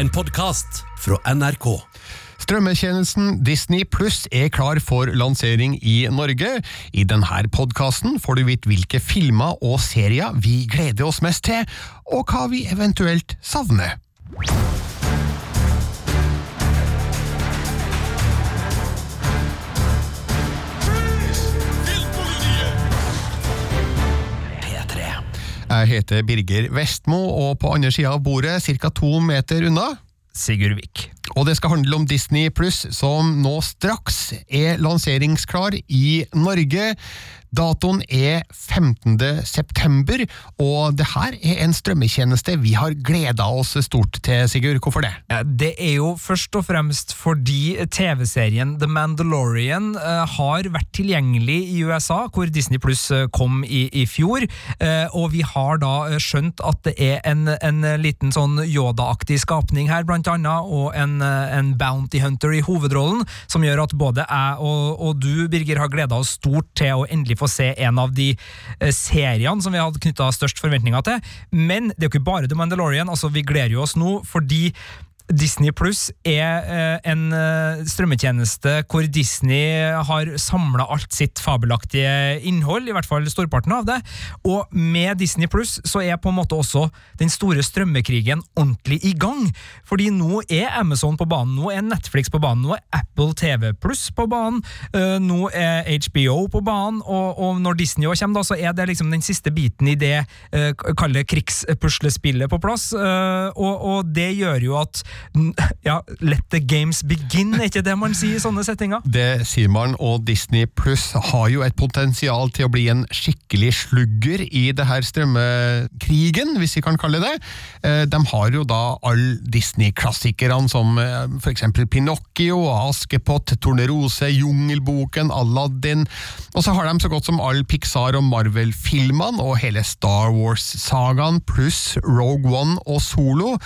En podkast fra NRK. Strømmetjenesten Disney Pluss er klar for lansering i Norge. I denne podkasten får du vite hvilke filmer og serier vi gleder oss mest til, og hva vi eventuelt savner. Jeg heter Birger Vestmo, og på andre sida av bordet, ca. to meter unna Sigurd Vik. Og det skal handle om Disney Pluss, som nå straks er lanseringsklar i Norge. Datoen er 15. september, og det her er en strømmetjeneste vi har gleda oss stort til, Sigurd. Hvorfor det? Det er jo først og fremst fordi TV-serien The Mandalorian eh, har vært tilgjengelig i USA, hvor Disney Pluss eh, kom i, i fjor, eh, og vi har da skjønt at det er en, en liten sånn Yoda-aktig skapning her, blant annet, og en, eh, en Bounty Hunter i hovedrollen, som gjør at både jeg og, og du, Birger, har gleda oss stort til å endelig få se en av de eh, seriene som vi hadde knytta størst forventninger til. Men det er jo ikke bare The Mandalorian. altså Vi gleder jo oss nå fordi Disney Pluss er eh, en eh, strømmetjeneste hvor Disney har samla alt sitt fabelaktige innhold, i hvert fall storparten av det. Og med Disney Pluss så er på en måte også den store strømmekrigen ordentlig i gang. Fordi nå er Amazon på banen, nå er Netflix på banen, nå er Apple TV Pluss på banen, eh, nå er HBO på banen, og, når Disney også kommer, da, så er det liksom den siste biten i det kall krigspuslespillet på plass. og, det gjør jo at ja, let the games begin, er ikke det man sier i sånne settinger? Det sier man, og Disney Pluss har jo et potensial til å bli en skikkelig slugger i det her strømmekrigen, hvis vi kan kalle det. Eh, De har jo da alle Disney-klassikerne som f.eks. for eksempel Pinocchio, Askepott, Tornerose, Jungelboken, Aladdin, og så har de så godt som alle Pixar- og Marvel-filmene og hele Star Wars-sagaen, pluss Rogue One og Solo.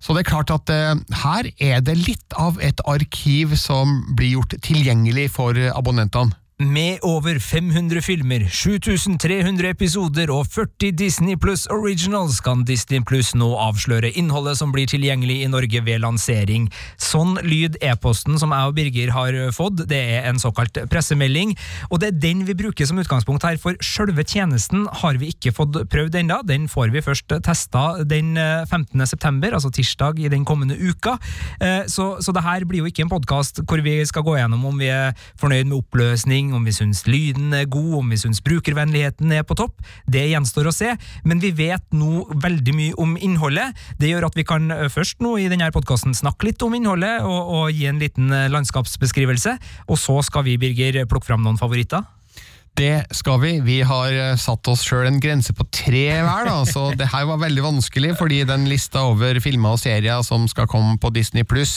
Så det er klart at eh, her er det litt av et arkiv som blir gjort tilgjengelig for abonnentene. Med over 500 filmer, 7300 episoder og 40 Disney Pluss Originals kan Disney Pluss nå avsløre innholdet som blir tilgjengelig i Norge ved lansering. Sånn lyd e-posten som jeg og Birger har fått, det er en såkalt pressemelding, og det er den vi bruker som utgangspunkt her, for sjølve tjenesten har vi ikke fått prøvd ennå. Den får vi først testa den eh, 15. september, altså tirsdag i den kommende uka. Eh, Så, så det her blir jo ikke en podkast hvor vi skal gå gjennom om vi er fornøyd med oppløsning, om vi syns lyden er god, om vi syns brukervennligheten er på topp. Det gjenstår å se, men vi vet nå veldig mye om innholdet. Det gjør at vi kan eh, først nå i denne podkasten snakke litt om innholdet og, og gi en liten eh, landskapsbeskrivelse, og så skal vi, Birger, plukke fram noen favoritter. Det skal vi. Vi har eh, satt oss sjøl en grense på tre hver, da, så det her var veldig vanskelig, fordi den lista over filmer og serier som skal komme på Disney Pluss,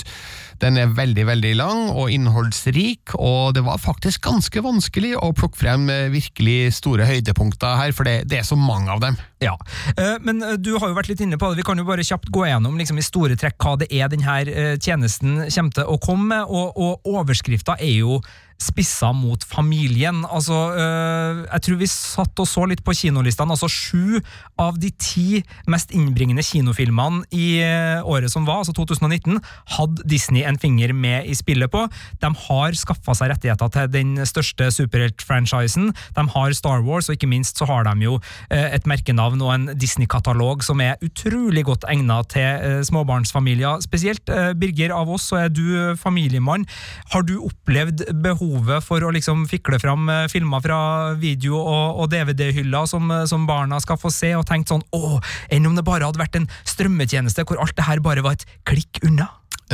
den er veldig, veldig lang og innholdsrik, og det var faktisk ganske vanskelig å plukke frem eh, virkelig store høydepunkter her, for det, det er så mange av dem. Ja, eh, men du har jo vært litt inne på det. Vi kan jo bare kjapt gå gjennom liksom, i store trekk hva det er denne tjenesten kommer til å komme med, og, og overskrifta er jo spissa mot familien. Altså, øh, jeg tror vi satt og så litt på kinolistene. Altså sju av de ti mest innbringende kinofilmene i øh, året som var, altså 2019, hadde Disney en finger med i spillet på. De har skaffa seg rettigheter til den største superheltfranchisen. De har Star Wars, og ikke minst så har de jo øh, et merkenavn og en Disney-katalog som er utrolig godt egna til småbarnsfamilier. Spesielt, Birger, av oss så er du familiemann. Har du opplevd behovet for å liksom fikle fram eh, filmer fra video- og, og DVD-hylla som, eh, som barna skal få se, og tenkt sånn åh, enn om det bare hadde vært en strømmetjeneste hvor alt det her bare var et klikk unna?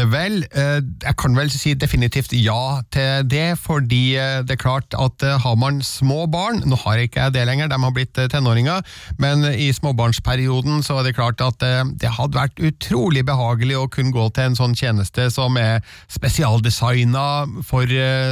Vel, eh, jeg kan vel si definitivt ja til det, fordi eh, det er klart at eh, har man små barn, nå har jeg ikke jeg det lenger, de har blitt tenåringer, men i småbarnsperioden så er det klart at det hadde vært utrolig behagelig å kunne gå til en sånn tjeneste som er spesialdesigna for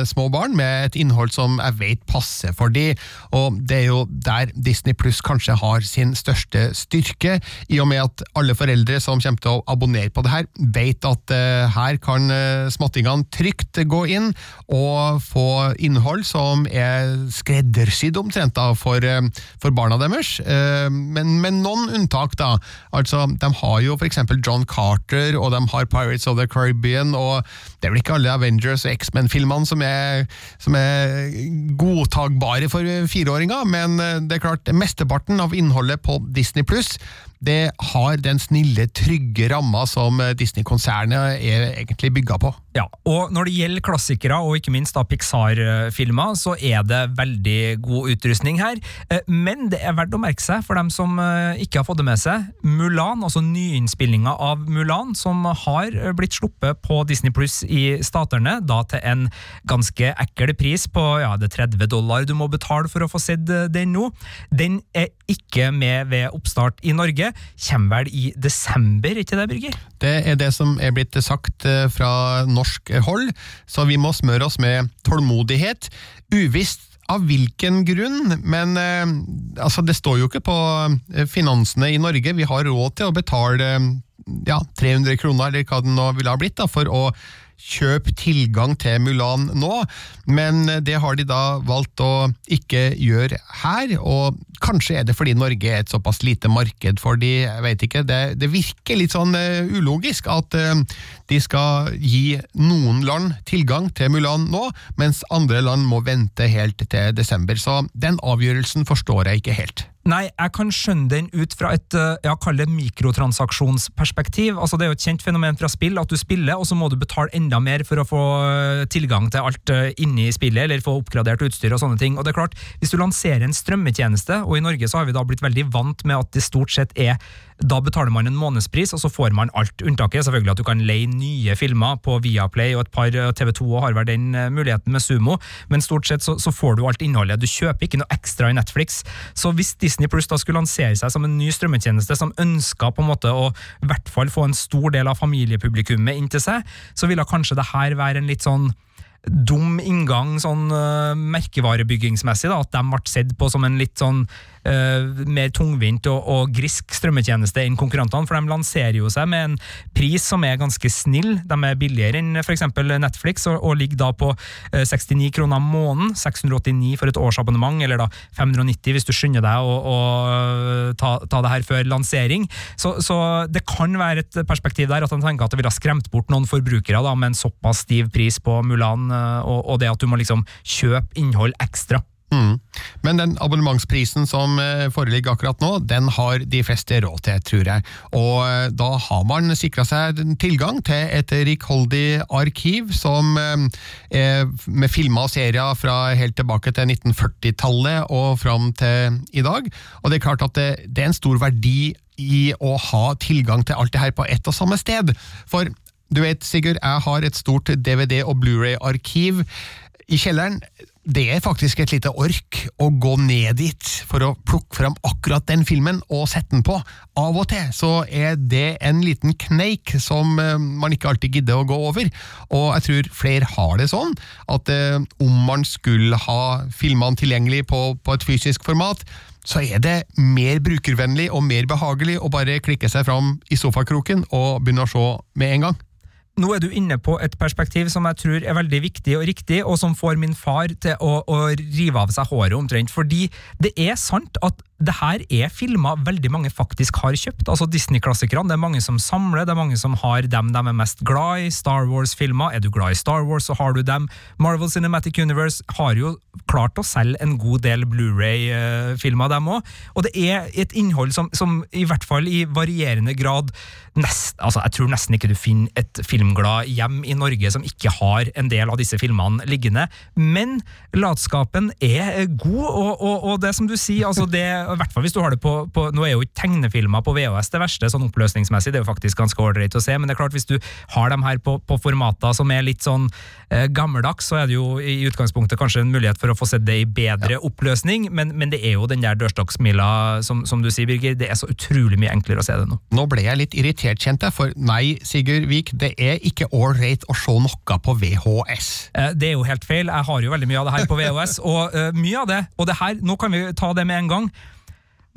små barn, med et innhold som jeg vet passer for de, og det er jo der Disney Pluss kanskje har sin største styrke, i og med at alle foreldre som kommer til å abonnere på det her, vet at her kan eh, småttingene trygt gå inn og få innhold som er skreddersydd omtrent da, for, eh, for barna deres. Eh, men med noen unntak, da. Altså, de har jo f.eks. John Carter, og de har Pirates of the Caribbean, og det er vel ikke alle Avengers og X-Men-filmene som, som, er godtagbare for fireåringer, men eh, det er klart, mesteparten av innholdet på Disney Pluss det har den snille, trygge ramma som Disney-konsernet er egentlig bygga på. Ja, og Når det gjelder klassikere, og ikke minst da Pixar-filmer, så er det veldig god utrustning her. Eh, men det er verdt å merke seg, for dem som eh, ikke har fått det med seg, Mulan, altså nyinnspillinga av Mulan, som har blitt sluppet på Disney Pluss i staterne, da til en ganske ekkel pris på ja, det 30 dollar du må betale for å få sett den nå, den er ikke med ved oppstart i Norge. Kommer vel i desember, ikke det, Birger? Det er det som er blitt sagt eh, fra norsk hold, så vi må smøre oss med tålmodighet. Uvisst av hvilken grunn, men eh, altså, det står jo ikke på eh, finansene i Norge. Vi har råd til å betale ja, 300 kroner, eller hva det nå ville ha blitt, da, for å kjøp tilgang til Mulan nå, men det har de da valgt å ikke gjøre her. og Kanskje er det fordi Norge er et såpass lite marked for de, jeg vet ikke. Det, det virker litt sånn uh, ulogisk at uh, de skal gi noen land tilgang til Mulan nå, mens andre land må vente helt til desember. Så den avgjørelsen forstår jeg ikke helt. Nei, jeg kan skjønne den ut fra et eh, ja, kall det mikrotransaksjonsperspektiv. Altså, det er jo et kjent fenomen fra spill at du spiller, og så må du betale enda mer for å få eh, tilgang til alt eh, inni spillet, eller få oppgradert utstyr og sånne ting. Og det er klart, Hvis du lanserer en strømmetjeneste, og i Norge så har vi da blitt veldig vant med at det stort sett er da betaler man en månedspris, og så får man alt. Unntaket selvfølgelig at du kan leie nye filmer på Viaplay, og et par TV2 har vel den muligheten med Sumo, men stort sett så, så får du alt innholdet. Du kjøper ikke noe ekstra i Netflix. Så hvis Disney Plus da skulle lansere seg som en ny strømmetjeneste som ønska på en måte å i hvert fall få en stor del av familiepublikummet inn til seg, så ville kanskje det her være en litt sånn dum inngang sånn uh, merkevarebyggingsmessig, da, at de ble sett på som en litt sånn uh, mer tungvint og, og, grisk strømmetjeneste enn konkurrentene, for de lanserer jo seg med en pris som er ganske snill. De er billigere enn f.eks. Netflix, og, og, ligger da på uh, 69 kroner måneden. 689 for et årsabonnement, eller da 590 hvis du skynder deg å, å ta, ta, det her før lansering. Så, så, det kan være et perspektiv der at de tenker at det ville ha skremt bort noen forbrukere da, med en såpass stiv pris på Mulan, og, og det at du må liksom kjøpe innhold ekstra. Mm. Men den abonnementsprisen som eh, foreligger akkurat nå, den har de fleste råd til, tror jeg. Og eh, da har man sikra seg tilgang til et rikholdig arkiv som eh, med filmer og serier fra helt tilbake til 1940-tallet og fram til i dag. Og det er klart at det, det er en stor verdi i å ha tilgang til alt det her på ett og samme sted. For du vet, Sigurd, jeg har et stort DVD- og Blu-ray-arkiv i kjelleren. Det er faktisk et lite ork å gå ned dit for å plukke fram akkurat den filmen og sette den på. Av og til så er det en liten kneik som eh, man ikke alltid gidder å gå over, og jeg tror flere har det sånn at eh, om man skulle ha filmene tilgjengelig på, på et fysisk format, så er det mer brukervennlig og mer behagelig å bare klikke seg fram i sofakroken og begynne å se med en gang. Nå er du inne på et perspektiv som jeg tror er veldig viktig og riktig, og som får min far til å, å rive av seg håret omtrent. Fordi det er sant at det her er filmer veldig mange faktisk har kjøpt. Altså Disney-klassikerne. Det er mange som samler, det er mange som har dem de er mest glad i. Star Wars-filmer. Er du glad i Star Wars, så har du dem. Marvel Cinematic Universe har jo klart å selge en god del Blu-ray-filmer, dem òg. Og det er et innhold som, som, i hvert fall i varierende grad nest, altså Jeg tror nesten ikke du finner et filmglad hjem i Norge som ikke har en del av disse filmene liggende. Men latskapen er god, og, og, og det som du sier, altså det i hvert fall hvis du har det på, på, Nå er jo ikke tegnefilmer på VHS det verste, sånn oppløsningsmessig, det er jo faktisk ganske ålreit å se, men det er klart hvis du har dem her på, på formater som er litt sånn eh, gammeldags, så er det jo i utgangspunktet kanskje en mulighet for å få sett det i bedre ja. oppløsning, men, men, det er jo den der dørstokksmila som, som, du sier, Birger, det er så utrolig mye enklere å se det nå. Nå ble jeg litt irritert, kjente jeg, for nei, Sigurd Vik, det er ikke ålreit å se noe på VHS. Eh, det er jo helt feil, jeg har jo veldig mye av det her på VHS, og eh, mye av det, og det her, nå kan vi ta det med en gang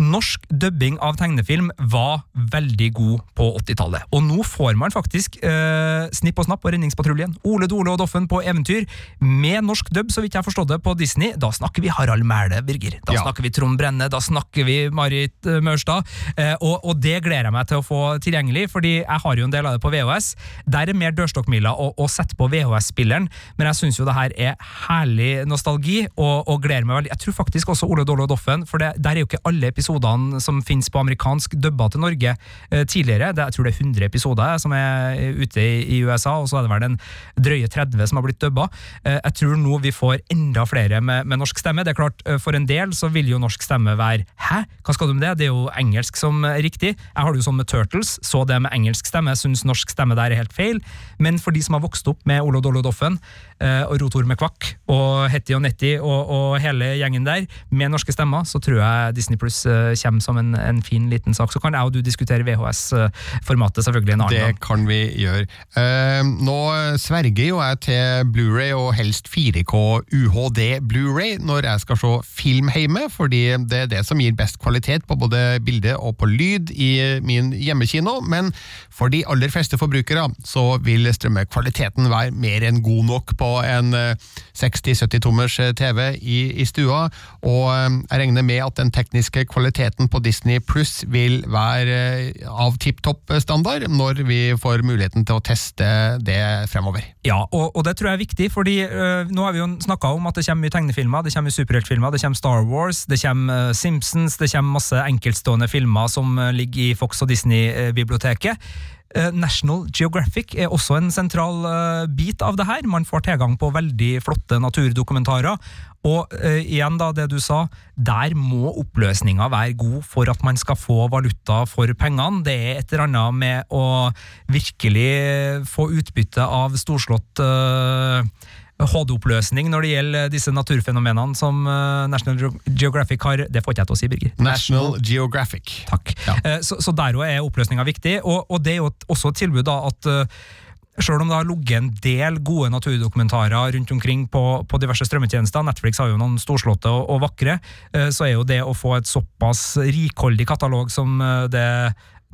norsk dubbing av tegnefilm var veldig god på 80-tallet. Og nå får man faktisk eh, Snipp og Snapp og Redningspatruljen, Ole Dole og Doffen på eventyr, med norsk dubb, så vidt jeg har forstått det, på Disney. Da snakker vi Harald Mæhle, Birger. Da Ja. snakker vi Trond Brenne, da snakker vi Marit eh, Maurstad. Eh, og, og det gleder jeg meg til å få tilgjengelig, fordi jeg har jo en del av det på VHS. Der er mer dørstokkmila å, å sette på VHS-spilleren, men jeg syns jo det her er herlig nostalgi, og, og gleder meg veldig. Jeg tror faktisk også Ole Dole og Doffen, for det, der er jo ikke alle episodene som finnes på amerikansk dubba til Norge eh, tidligere. Det, jeg tror det er 100 episoder som er ute i, USA, og så er det vel en drøye 30 som har blitt dubba. Eh, jeg tror nå vi får enda flere med, med norsk stemme. Det er klart, eh, For en del så vil jo norsk stemme være Hæ, hva skal du med det? Det er jo engelsk som er riktig. Jeg har det jo sånn med Turtles, så det med engelsk stemme, syns norsk stemme der er helt feil. Men for de som har vokst opp med Olo Dollo Doffen, og Rotor med Kvakk, og Hetty og Netty og, og hele gjengen der, med norske stemmer, så tror jeg Disney Pluss kommer som en, en fin liten sak. Så kan jeg og du diskutere VHS-formatet selvfølgelig en annen Det gang. kan vi gjøre. Eh, nå sverger jo jeg til Blu-ray og helst 4K UHD Blu-ray når jeg skal se film hjemme, fordi det er det som gir best kvalitet på både bilde og på lyd i min hjemmekino, men for de aller fleste forbrukere så vil strømmekvaliteten være mer enn god nok på en eh, 60-70 tommers eh, TV i, i stua, og eh, jeg regner med at den tekniske kvaliteten på Disney Pluss vil være eh, av tipp topp standard når vi får muligheten til å teste det fremover. Ja, og, og det tror jeg er viktig, fordi øh, nå har vi jo snakka om at det kommer mye tegnefilmer, det kommer superheltfilmer, det kommer Star Wars, det kommer øh, Simpsons, det kommer masse enkeltstående filmer som ligger i Fox og Disney-biblioteket. Eh, National Geographic er også en sentral eh, bit av det her. Man får tilgang på veldig flotte naturdokumentarer. Og uh, igjen da, det du sa, der må oppløsninga være god for at man skal få valuta for pengene. Det er et eller annet med å virkelig få utbytte av storslått eh, HD-oppløsning når det gjelder disse naturfenomenene som eh, National Geographic har Det får ikke jeg til å si, Birger. National Geographic. Takk. Ja. Eh, Så, så der også er oppløsninga viktig, og, og det er jo også et tilbud da at Sjøl selv om det har ligget en del gode naturdokumentarer rundt omkring på, på diverse strømmetjenester, Netflix har jo noen storslåtte og, og vakre, eh, så er jo det å få et såpass rikholdig katalog som eh, det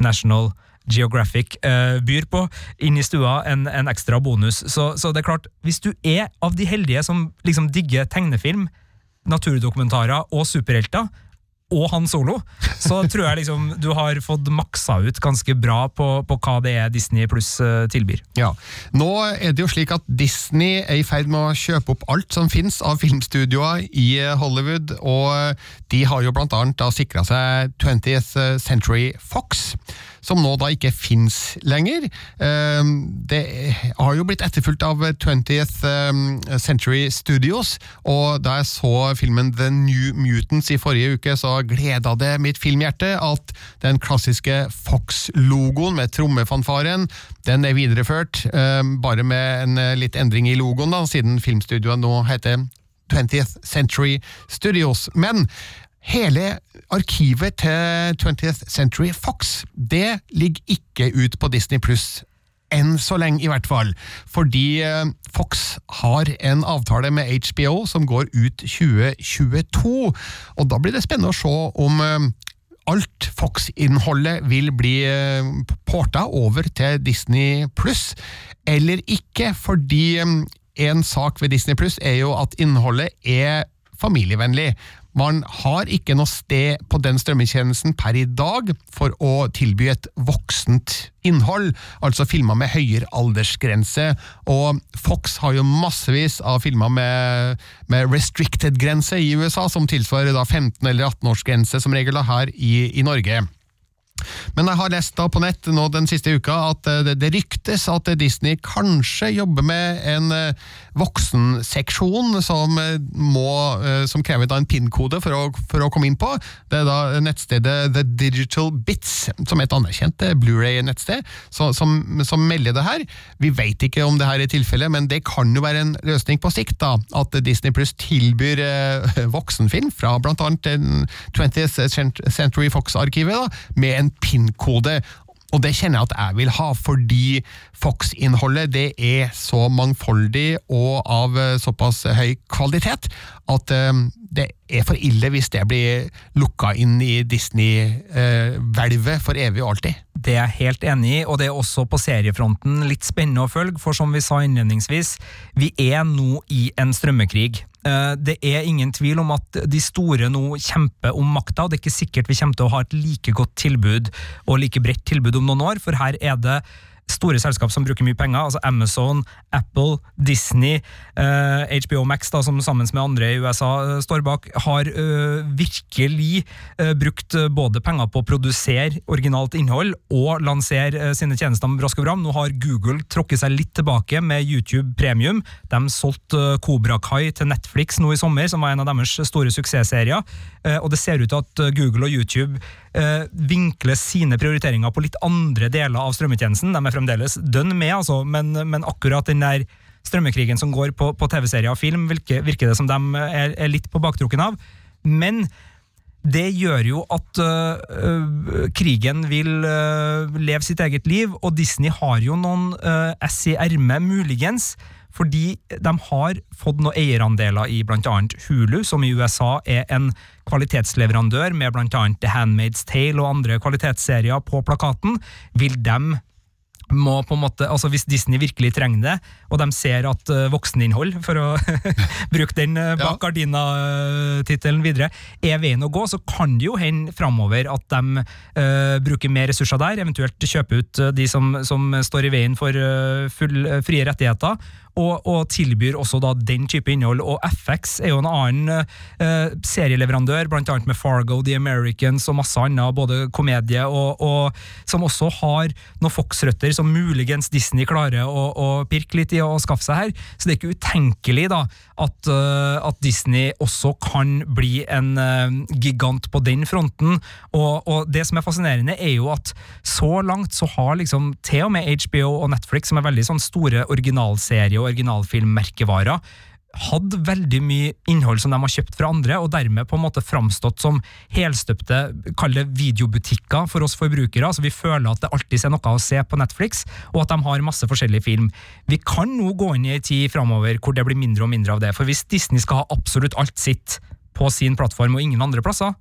National Geographic eh, byr på, inn i stua en, en ekstra bonus. Så, så det er klart, hvis du er av de heldige som liksom digger tegnefilm, naturdokumentarer og superhelter, og Han Solo, så tror jeg liksom du har fått maksa ut ganske bra på, på hva det er Disney pluss eh, tilbyr. Ja. Nå er det jo slik at Disney er i ferd med å kjøpe opp alt som finnes av filmstudioer i Hollywood, og de har jo blant annet sikra seg 20th Century Fox, som nå da ikke finnes lenger. Ehm, Det har jo blitt etterfulgt av 20th Century Studios, og da jeg så filmen The New Mutants i forrige uke, så gleda det mitt filmhjerte at den klassiske Fox-logoen med trommefanfaren, den er videreført, eh, bare med en eh, litt endring i logoen, da, siden filmstudioet nå heter 20th Century Studios. Men hele arkivet til 20th Century Fox, det ligger ikke ut på Disney Pluss. Enn så lenge, i hvert fall. Fordi eh, Fox har en avtale med HBO som går ut 2022. Og da blir det spennende å se om eh, alt Fox-innholdet vil bli eh, porta over til Disney Pluss, eller ikke, fordi en sak ved Disney Pluss er jo at innholdet er familievennlig. Man har ikke noe sted på den strømmetjenesten per i dag for å tilby et voksent innhold, altså filmer med høyere aldersgrense. Og Fox har jo massevis av filmer med, med restricted-grense i USA, som tilsvarer da 15- eller 18-årsgrense som regel her i, i Norge. Men jeg har lest da på nett nå den siste uka at eh, det, ryktes at Disney kanskje jobber med en eh, voksenseksjon som, eh, må, som krever da en PIN-kode for, for å komme inn på. Det er da nettstedet The Digital Bits, som er et anerkjent Blu-ray-nettsted, som, som melder det her. Vi vet ikke om det her er tilfellet, men det kan jo være en løsning på sikt, da, at Disney Plus tilbyr voksenfilm fra den 20th Century Fox-arkivet, da, med en PIN-kode. Og det kjenner jeg at jeg vil ha, fordi Fox-innholdet det er så mangfoldig og av eh, såpass høy kvalitet at eh, det er for ille hvis det blir lukka inn i Disney-hvelvet for evig og alltid. Det er jeg helt enig i, og det er også på seriefronten litt spennende å følge, for som vi sa innledningsvis, vi er nå i en strømmekrig. Eh, det er ingen tvil om at de store nå kjemper om makta, og det er ikke sikkert vi kommer til å ha et like godt tilbud og like bredt tilbud om noen år, for her er det store selskap som bruker mye penger, altså Amazon, Apple, Disney, eh, HBO Max, da, som sammen med andre i USA eh, står bak, har eh, virkelig eh, brukt eh, både penger på å produsere originalt innhold og lansere eh, sine tjenester med brask og bram. Nå har Google tråkket seg litt tilbake med YouTube Premium. De solgte Cobra Kai til Netflix nå i sommer, som var en av deres store suksessserier. og det ser ut til at Google og YouTube vinkler sine prioriteringer på litt andre deler av strømmetjenesten. De er fremdeles dønn med, altså, men, men, akkurat den der strømmekrigen som går på, på TV-serier og film, virker, virker, det som de er, er litt på baktrukken av. Men det gjør jo at øh, krigen vil øh, leve sitt eget liv, og Disney har jo noen uh, ess i ermet, muligens. Fordi de har fått noen eierandeler i bl.a. Hulu, som i USA er en kvalitetsleverandør med bl.a. The Handmaid's Tale og andre kvalitetsserier på plakaten. Vil de må på en måte, altså Hvis Disney virkelig trenger det, og de ser at uh, vokseninnhold, for å bruke den uh, bak ja. gardina-tittelen videre, er veien å gå, så kan det jo hende framover at de uh, bruker mer ressurser der, eventuelt kjøpe ut de som, som står i veien for full, frie rettigheter, og, og, tilbyr også da den type innhold. Og FX er jo en annen uh, serieleverandør, annet med Fargo, The Americans og masse annet, både komedie, og, og som også har noen Fox-røtter som muligens Disney klarer å, å, pirke litt i og skaffe seg her. Så det er ikke utenkelig da at, uh, at Disney også kan bli en uh, gigant på den fronten. Og, og, det som er fascinerende, er jo at så langt så har liksom til og med HBO og Netflix, som er veldig sånn store originalserier originalfilmmerkevarer hadde veldig mye innhold som de har kjøpt fra andre, og dermed på en måte framstått som helstøpte kall det videobutikker for oss forbrukere. så Vi føler at det alltid er noe å se på Netflix, og at de har masse forskjellig film. Vi kan nå gå inn i ei tid framover hvor det blir mindre og mindre av det. For hvis Disney skal ha absolutt alt sitt på sin plattform og ingen andre plasser,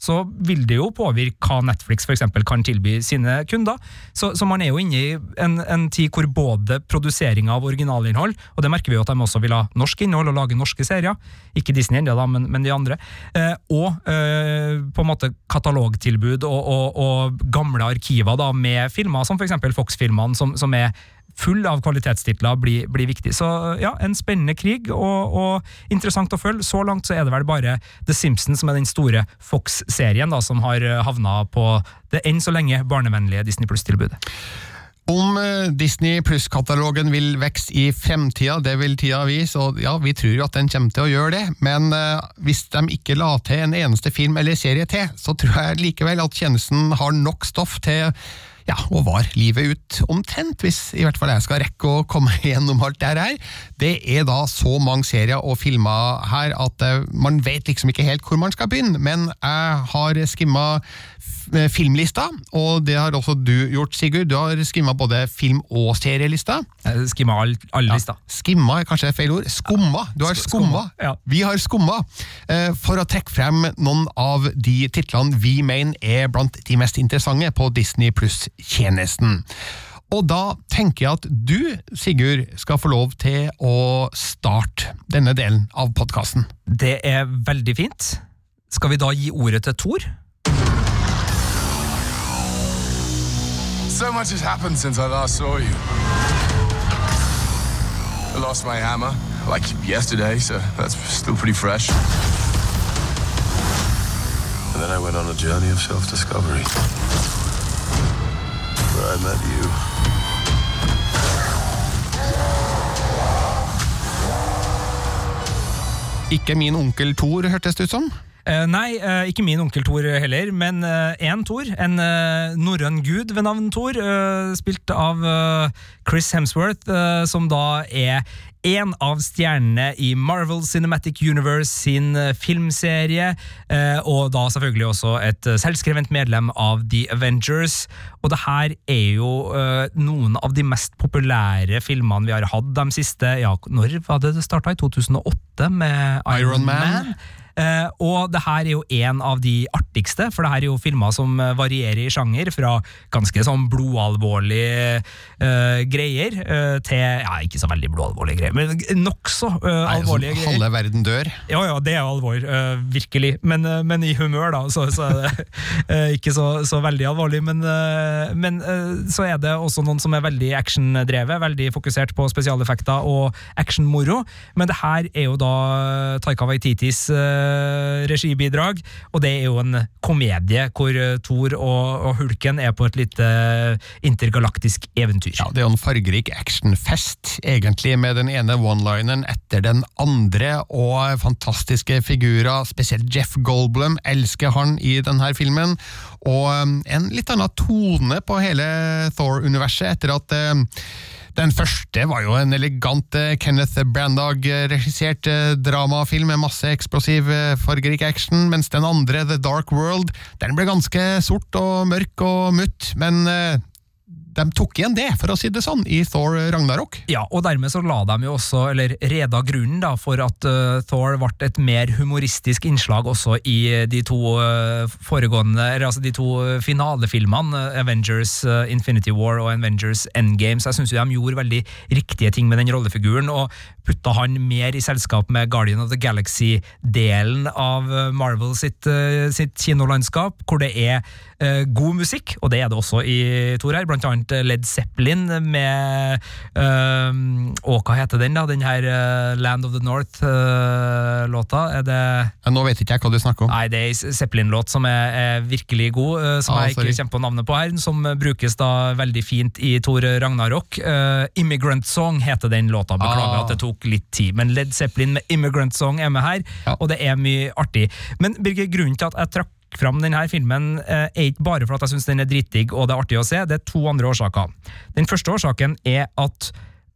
så vil det jo påvirke hva Netflix for eksempel, kan tilby sine kunder. Så, så man er jo inne i en, en, tid hvor både produsering av originalinnhold, og det merker vi jo at de også vil ha norsk innhold og lage norske serier, ikke Disney ennå, men, men, de andre, eh, og eh, på en måte katalogtilbud og, og, og gamle arkiver da, med filmer, som eksempel Fox-filmene, som, som er full av kvalitetstitler blir, blir, viktig. Så ja, en spennende krig, og, og, interessant å følge. Så langt så er det vel bare The Simpsons som er den store Fox-serien som har havna på det enn så lenge barnevennlige Disney Pluss-tilbudet. Om eh, Disney Pluss-katalogen vil vokse i fremtida, det vil tida vise, og ja, vi tror at den kommer til å gjøre det, men uh, hvis de ikke la til en eneste film eller serie til, så tror jeg likevel at tjenesten har nok stoff til ja, og var livet ut omtrent, hvis i hvert fall jeg skal rekke å komme gjennom alt det her. Det er da så mange serier og filmer her at uh, man vet liksom ikke helt hvor man skal begynne, men jeg har skimma Eh, filmlista, og det har også du gjort, Sigurd. Du har skimma både film- og serielista. Skimma all, all ja. lista. Skimma er kanskje feil ord. Skumma. Du har skumma. Ja. Vi har skumma eh, for å trekke frem noen av de titlene vi mener er blant de mest interessante på Disney pluss-tjenesten. Og da tenker jeg at du, Sigurd, skal få lov til å starte denne delen av podkasten. Det er veldig fint. Skal vi da gi ordet til Thor? So much has happened since I last saw you. I lost my hammer, like yesterday, so that's still pretty fresh. And then I went on a journey of self-discovery. Where I met you. Ikke min onkel Thor, hørtes det ut som? Eh, nei, uh, ikke min onkel Thor heller, men én Thor. En uh, norrøn gud ved navn Thor, eh, spilt av eh, Chris Hemsworth, eh, som da er en av stjernene i Marvel Cinematic Universe sin eh, filmserie, eh, og da selvfølgelig også et eh, selvskrevent medlem av The Avengers. Og det her er jo eh, noen av de mest populære filmene vi har hatt de siste Ja, når var det det starta? I 2008 med Iron, Iron Man. Man. Eh, og det her er jo en av de artigste, for det her er jo filmer som eh, varierer i sjanger, fra ganske sånn blodalvorlige uh, greier uh, til Ja, ikke så veldig blodalvorlige greier, men nokså uh, alvorlige greier. halve verden dør. Ja, ja, det er alvor, uh, virkelig. Men, eh, men i humør, da, så, så er det eh, ikke så, så veldig alvorlig. Men, eh, men eh, så er det også noen som er veldig actiondrevet, veldig fokusert på spesialeffekter og actionmoro. Men det her er jo da Taika Waititis eh, regibidrag, og det er jo en komedie hvor eh, Thor og, og Hulken er på et lite intergalaktisk eventyr. Ja, Det er jo en fargerik actionfest, egentlig, med den ene one-lineren etter den andre, og fantastiske figurer, spesielt Jeff Goldblum, elsker han i denne filmen, og en litt annen tone på hele Thor-universet, etter at den første var jo en elegant eh, Kenneth Branagh-regissert eh, dramafilm med masse eksplosiv, eh, fargerik action, mens den andre, The Dark World, den ble ganske sort og mørk og mutt, men eh, de tok igjen det, for å si det sånn, i Thor Ragnarok. Ja, og dermed så la de jo også, eller reda grunnen da, for at uh, Thor ble et mer humoristisk innslag også i de to uh, foregående, eller altså de to finalefilmene, eh, Avengers eh, Infinity War og Avengers Endgame, så jeg synes jo de gjorde veldig riktige ting med den rollefiguren, og putta han mer i selskap med Guardian of the Galaxy-delen av eh, Marvel sitt, eh, sitt kinolandskap, hvor det er eh, god musikk, og det er det også i Tor her, blant annet eh, Led Zeppelin med eh, Og hva heter den, da? Den her eh, Land of the North-låta? er det Ja, nå vet ikke jeg hva du snakker om. Nei, det er ei Zeppelin-låt som er, er virkelig god, eh, som Ah, jeg ikke kommer på navnet på her, som eh, brukes da veldig fint i Tor Ragnarok. Eh, Immigrant Song heter den låta, beklager Ah. at det tok litt tid, men Led Zeppelin med Immigrant Song er med her, Ja. og det er mye artig. Men Birger, grunnen til at jeg trakk fram denne filmen eh, er ikke bare for at jeg syns den er dritdigg og det er artig å se, det er to andre årsaker. Den første årsaken er at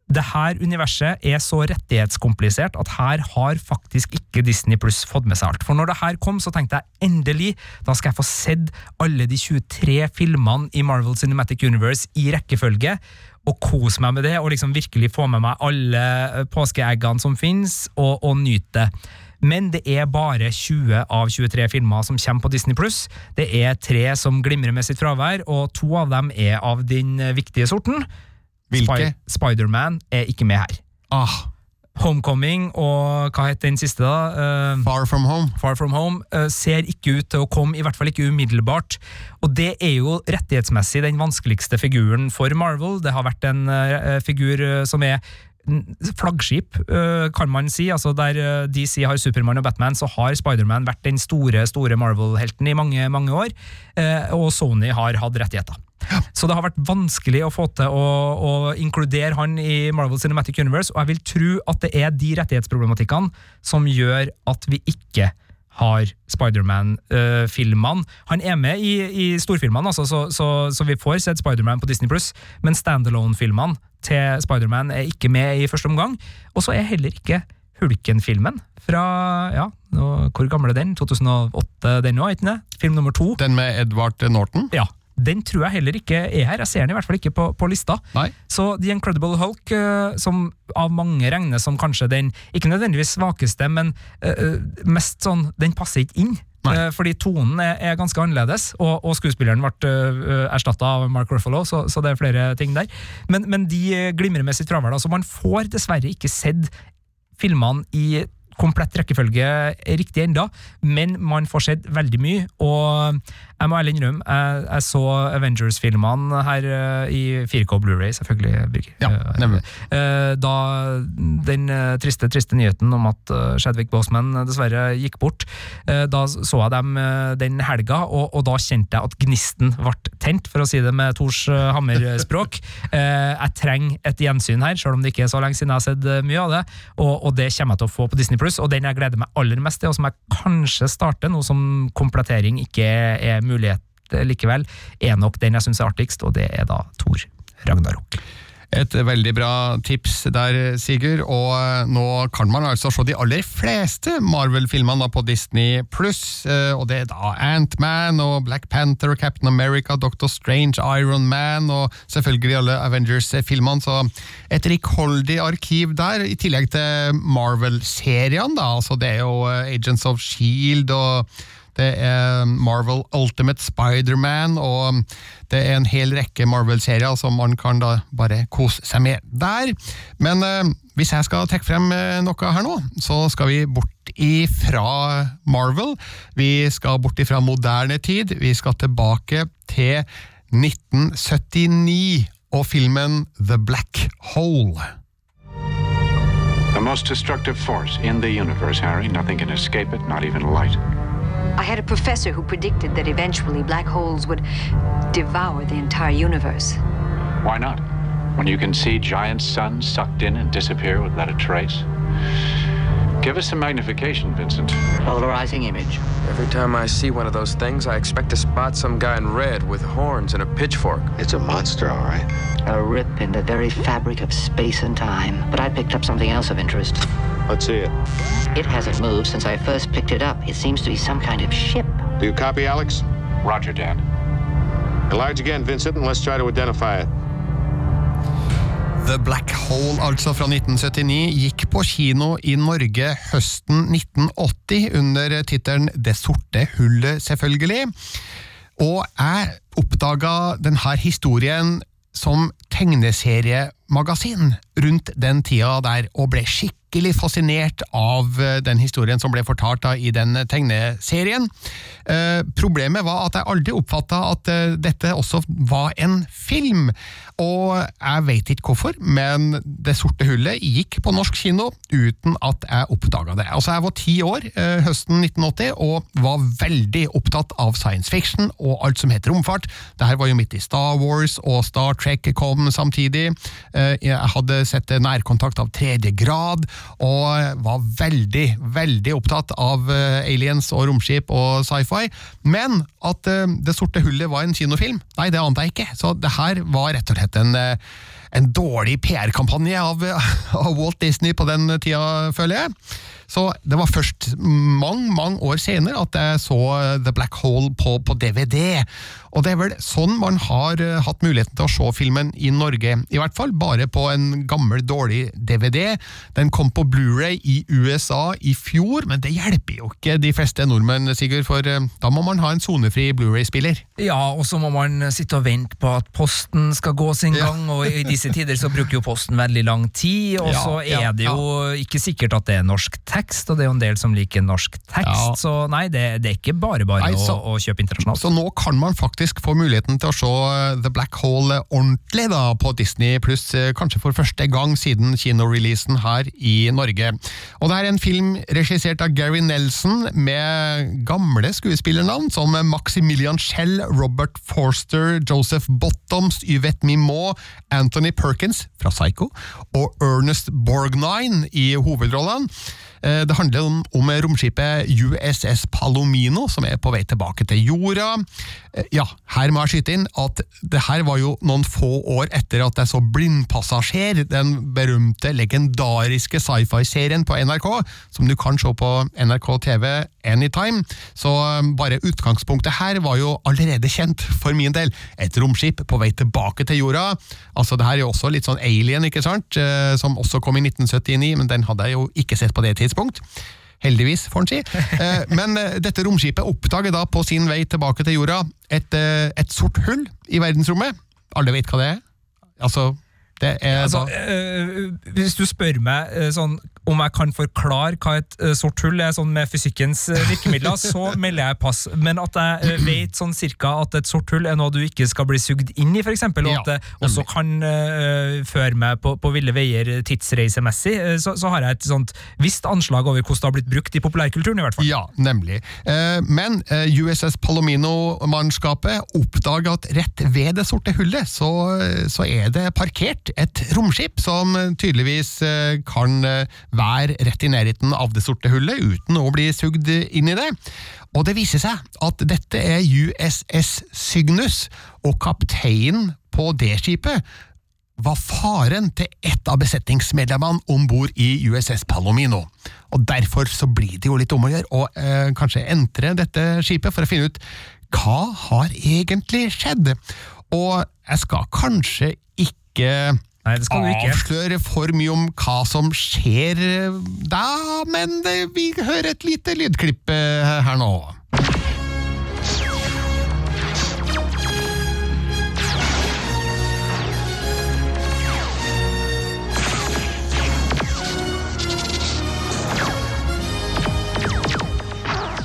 det her universet er så rettighetskomplisert at her har faktisk ikke Disney Pluss fått med seg alt. For når det her kom, så tenkte jeg endelig, da skal jeg få sett alle de 23 filmene i Marvel Cinematic Universe i rekkefølge, og kose meg med det, og liksom virkelig få med meg alle eh, påskeeggene som finnes, og, og nyte det. Men det er bare 20 av 23 filmer som kommer på Disney+. Det er tre som glimrer med sitt fravær, og to av dem er av den viktige sorten. Hvilke? Spy- Spiderman er ikke med her. Ah, Homecoming og hva het den siste, da? Uh, Far From Home. Far From Home uh, ser ikke ut til å komme, i hvert fall ikke umiddelbart. Og det er jo rettighetsmessig den vanskeligste figuren for Marvel. Det har vært en uh, figur som er flaggskip, eh, kan man si. Altså Der eh, DC har Supermann og Batman, så har Spiderman vært den store store Marvel-helten i mange mange år. eh, Og Sony har hatt rettigheter. Så det har vært vanskelig å få til å, å inkludere han i Marvel Cinematic Universe, og jeg vil tro at det er de rettighetsproblematikkene som gjør at vi ikke har Spiderman-filmene. Han er med i, i storfilmene, altså, så, så, så vi får sett Spiderman på Disney+, men standalone-filmene til Spiderman er ikke med i første omgang. Og så er heller ikke Hulken-filmen fra ja, nå, hvor gammel er den? 2008, den òg, ikke det? Film nummer to. Den med Edvard Norton. Ja, den tror jeg heller ikke er her. Jeg ser den i hvert fall ikke på, på lista. Nei. Så The Incredible Hulk, eh, som av mange regnes som kanskje den, ikke nødvendigvis svakeste, men uh, mest sånn, den passer ikke inn. Nei. Fordi tonen er, er ganske annerledes, og, og skuespilleren ble uh, erstatta av Mark Ruffalo, så, så det er flere ting der. Men, men de glimrer med sitt fravær. Så man får dessverre ikke sett filmene i komplett rekkefølge riktig enda, men man får sett veldig mye, og jeg må ærlig innrømme, jeg, jeg så Avengers-filmene her eh, i 4K Blu-ray, selvfølgelig, Birger. Ja, Eh, nemlig. eh, Da den triste, triste nyheten om at Chadwick Boseman dessverre gikk bort, da så jeg dem den helga, og, og da kjente jeg at gnisten ble tent, for å si det med Tors Hammer-språk. Jeg trenger et gjensyn her, selv om det ikke er så lenge siden jeg har sett mye av det, og, og det kommer jeg til å få på Disney+. Pluss, og den jeg gleder meg aller mest til, og som jeg kanskje starter, nå som komplettering ikke er mulighet likevel, er nok den jeg syns er artigst, og det er da Thor Ragnarok. Et veldig bra tips der, Sigurd. Og eh, nå kan man altså se de aller fleste Marvel-filmene på Disney pluss. Og det er da Antman og Black Panther og Captain America, Doctor Strange, Iron Man og selvfølgelig alle Avengers-filmene. Så et rikholdig arkiv der, i tillegg til Marvel-seriene. da, altså Det er jo Agents of Shield og det er Marvel Ultimate Spiderman, og det er en hel rekke Marvel-serier som man kan da bare kose seg med der. Men eh, hvis jeg skal trekke frem uh, noe her nå, så skal vi bort ifra Marvel. Vi skal bort ifra moderne tid. Vi skal tilbake til 1979 og filmen The Black Hole. The most destructive force in the universe, Harry. Nothing can escape it, not even light. I had a professor who predicted that eventually black holes would devour the entire universe. Why not? When you can see giant suns sucked in and disappear without a trace? Give us some magnification, Vincent. Polarizing image. Every time I see one of those things, I expect to spot some guy in red with horns and a pitchfork. It's a monster, all right. A rip in the very fabric of space and time. But I picked up something else of interest. Let's see it. It hasn't moved since I first picked it up. It seems to be some kind of ship. Do you copy, Alex? Roger, Dan. Enlarge again, Vincent, and let's try to identify it. The Black Hole, altså fra 1979, gikk på kino i Norge høsten 1980 under tittelen Det sorte hullet, selvfølgelig. Og jeg oppdaga denne historien som tegneseriemagasin rundt den tida der, og ble skikkelig fascinert av eh, den historien som ble fortalt da, i den tegneserien. Eh, problemet var at jeg aldri oppfatta at eh, dette også var en film, og jeg veit ikke hvorfor, men Det sorte hullet gikk på norsk kino uten at jeg oppdaga det. Altså, Jeg var ti år eh, høsten 1980 og var veldig opptatt av science fiction og alt som heter romfart. Dette var jo midt i Star Wars, og Star Trek kom samtidig. Eh, jeg hadde sett nærkontakt av tredje grad, og var veldig, veldig opptatt av eh, aliens og romskip og sci-fi. Men at Det sorte hullet var en kinofilm, nei, det ante jeg ikke. Så det her var rett og slett en eh, en dårlig PR-kampanje av, av, Walt Disney på den tida, føler jeg. Så det var først mange, mange år senere at jeg så The Black Hole på, på DVD. Og det er vel sånn man har uh, hatt muligheten til å se filmen i Norge. I hvert fall bare på en gammel, dårlig DVD. Den kom på Blu-ray i USA i fjor, men det hjelper jo ikke de fleste nordmenn, Sigurd, for uh, da må man ha en sonefri Blu-ray-spiller. Ja, og så må man sitte og vente på at posten skal gå sin Ja. gang, og i disse tider så bruker jo posten veldig lang tid, og Ja, så er ja, det jo ikke sikkert at det er norsk tekst, og det er jo en del som liker norsk tekst, Ja. så nei, det, det er ikke bare bare Nei, så- å, å kjøpe internasjonalt. Så nå kan man faktisk få muligheten til å se uh, The Black Hole ordentlig da, på Disney pluss, uh, kanskje for første gang siden kinoreleasen her i Norge. Og det er en film regissert av Gary Nelson med gamle skuespillernavn som Maximilian Schell, Robert Forster, Joseph Bottoms, Yvette Mimot, Anthony Perkins fra Psycho og Ernest Borgnine i hovedrollene. Eh, Det handler om, om romskipet USS Palomino, som er på vei tilbake til jorda. Eh, Ja, her må jeg skyte inn at det her var jo noen få år etter at jeg så Blindpassasjer, den berømte, legendariske sci-fi-serien på NRK, som du kan se på NRK TV anytime. Så eh, bare utgangspunktet her var jo allerede kjent for min del. Et romskip på vei tilbake til jorda. Altså, det her er jo også litt sånn alien, ikke sant, Eh, som også kom i 1979, men den hadde jeg jo ikke sett på det tidspunkt. Heldigvis, får en si. Eh, Men eh, dette romskipet oppdager da på sin vei tilbake til jorda et, et sort hull i verdensrommet. Alle vet hva det er? Altså, Altså, øh, hvis du spør meg øh, sånn, om jeg kan forklare hva et øh, sort hull er sånn med fysikkens virkemidler, så melder jeg pass. Men at jeg vet sånn cirka at et sort hull er noe du ikke skal bli sugd inn i, f.eks., og at det også kan føre meg på, på ville veier tidsreisemessig, så, så har jeg et sånt visst anslag over hvordan det har blitt brukt i populærkulturen, i hvert fall. Ja, nemlig. Eh, Men eh, USS Palomino-mannskapet oppdaga at rett ved det sorte hullet, så, så er det parkert lansert et romskip som tydeligvis eh, kan eh, være rett i nærheten av det sorte hullet uten å bli sugd inn i det. Og det viser seg at dette er USS Cygnus, og kapteinen på det skipet var faren til ett av besetningsmedlemmene om bord i USS Palomino. Og Derfor så blir det jo litt om å gjøre å eh, kanskje entre dette skipet for å finne ut hva har egentlig skjedd. Og jeg skal kanskje ikke Nei, det skal du ikke. avsløre for mye om hva som skjer eh, da, men vi hører et lite lydklipp eh, her nå.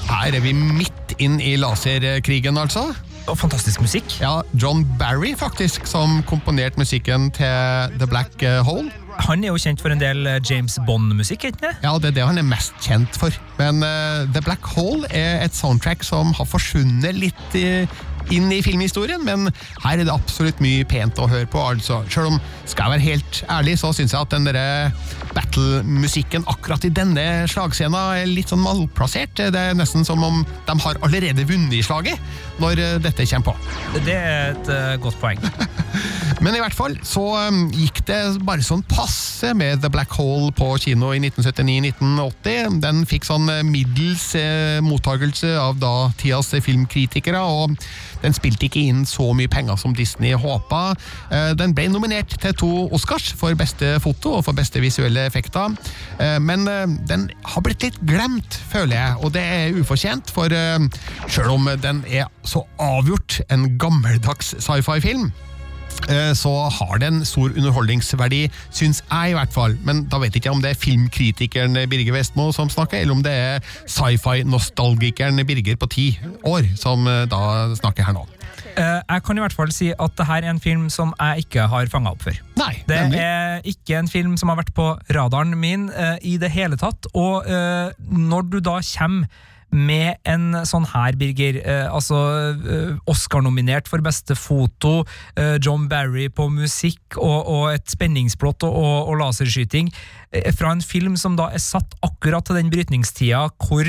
Her er vi midt inn i laserkrigen, altså. Og fantastisk musikk. Ja, John Barry, faktisk, som komponerte musikken til The Black Hole. Han er jo kjent for en del eh, James Bond-musikk, ikke? Ja, det er det han er mest kjent for. Men uh, The Black Hole er et soundtrack som har forsvunnet litt i, inn i filmhistorien, men her er det absolutt mye pent å høre på. altså. Selv om, skal jeg være helt ærlig, så syns jeg at den derre battle-musikken akkurat i denne slagscena er litt sånn malplassert. Det er nesten som om de har allerede vunnet i slaget når eh, dette kommer på. Det er et uh, godt poeng. Men i hvert fall så um, gikk det bare sånn passe med The Black Hole på kino i 1979-1980. Den fikk sånn eh, middels eh, mottagelse av datidas filmkritikere, og den spilte ikke inn så mye penger som Disney håpa. Eh, den ble nominert til to Oscars for beste foto og for beste visuelle effekter, eh, men den har blitt litt glemt, føler jeg, og det er ufortjent, for sjøl om den er så avgjort en gammeldags sci-fi-film, eh, så har det en stor underholdningsverdi, syns jeg i hvert fall. Men da vet jeg ikke om det er filmkritikeren Birger Vestmo som snakker, eller om det er sci-fi-nostalgikeren Birger på ti år som eh, da snakker her nå. Eh, Jeg kan i hvert fall si at det her er en film som jeg ikke har fanga opp før. Nei, Det nemlig. er ikke en film som har vært på radaren min i det hele tatt. Og når du da kommer med en sånn her, Birger, eh, altså eh, Oscar-nominert for beste foto, eh, John Barry på musikk og, og et spenningsplott og, og, laserskyting, fra en film som da er satt akkurat til den brytningstida hvor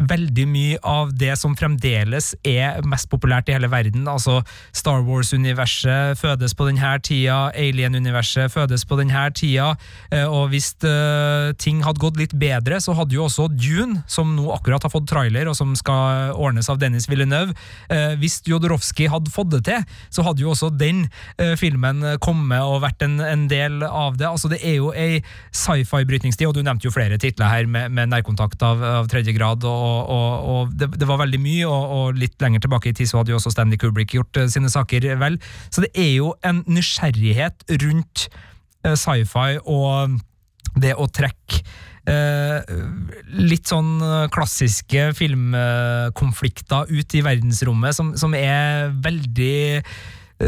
veldig mye av det som fremdeles er mest populært i hele verden, altså Star Wars-universet fødes på denne tida, Alien-universet fødes på denne tida, eh, og hvis eh, ting hadde gått litt bedre, så hadde jo også Dune, som nå akkurat har fått trailer, og som skal ordnes av Dennis Villeneuve, eh, hvis Jodorowsky hadde fått det til, så hadde jo også den filmen kommet og vært en, en del av det. Altså, det er jo ei sci-fi-brytningstid, og du nevnte jo flere titler her med, med nærkontakt av, av tredje grad, og, og, og det, det var veldig mye, og, og litt lenger tilbake i tid så hadde jo også Stanley Kubrick gjort eh, sine saker vel. Så det er jo en nysgjerrighet rundt eh, sci-fi og det å trekke eh, litt sånn eh, klassiske filmkonflikter ut i verdensrommet som, som er veldig eh,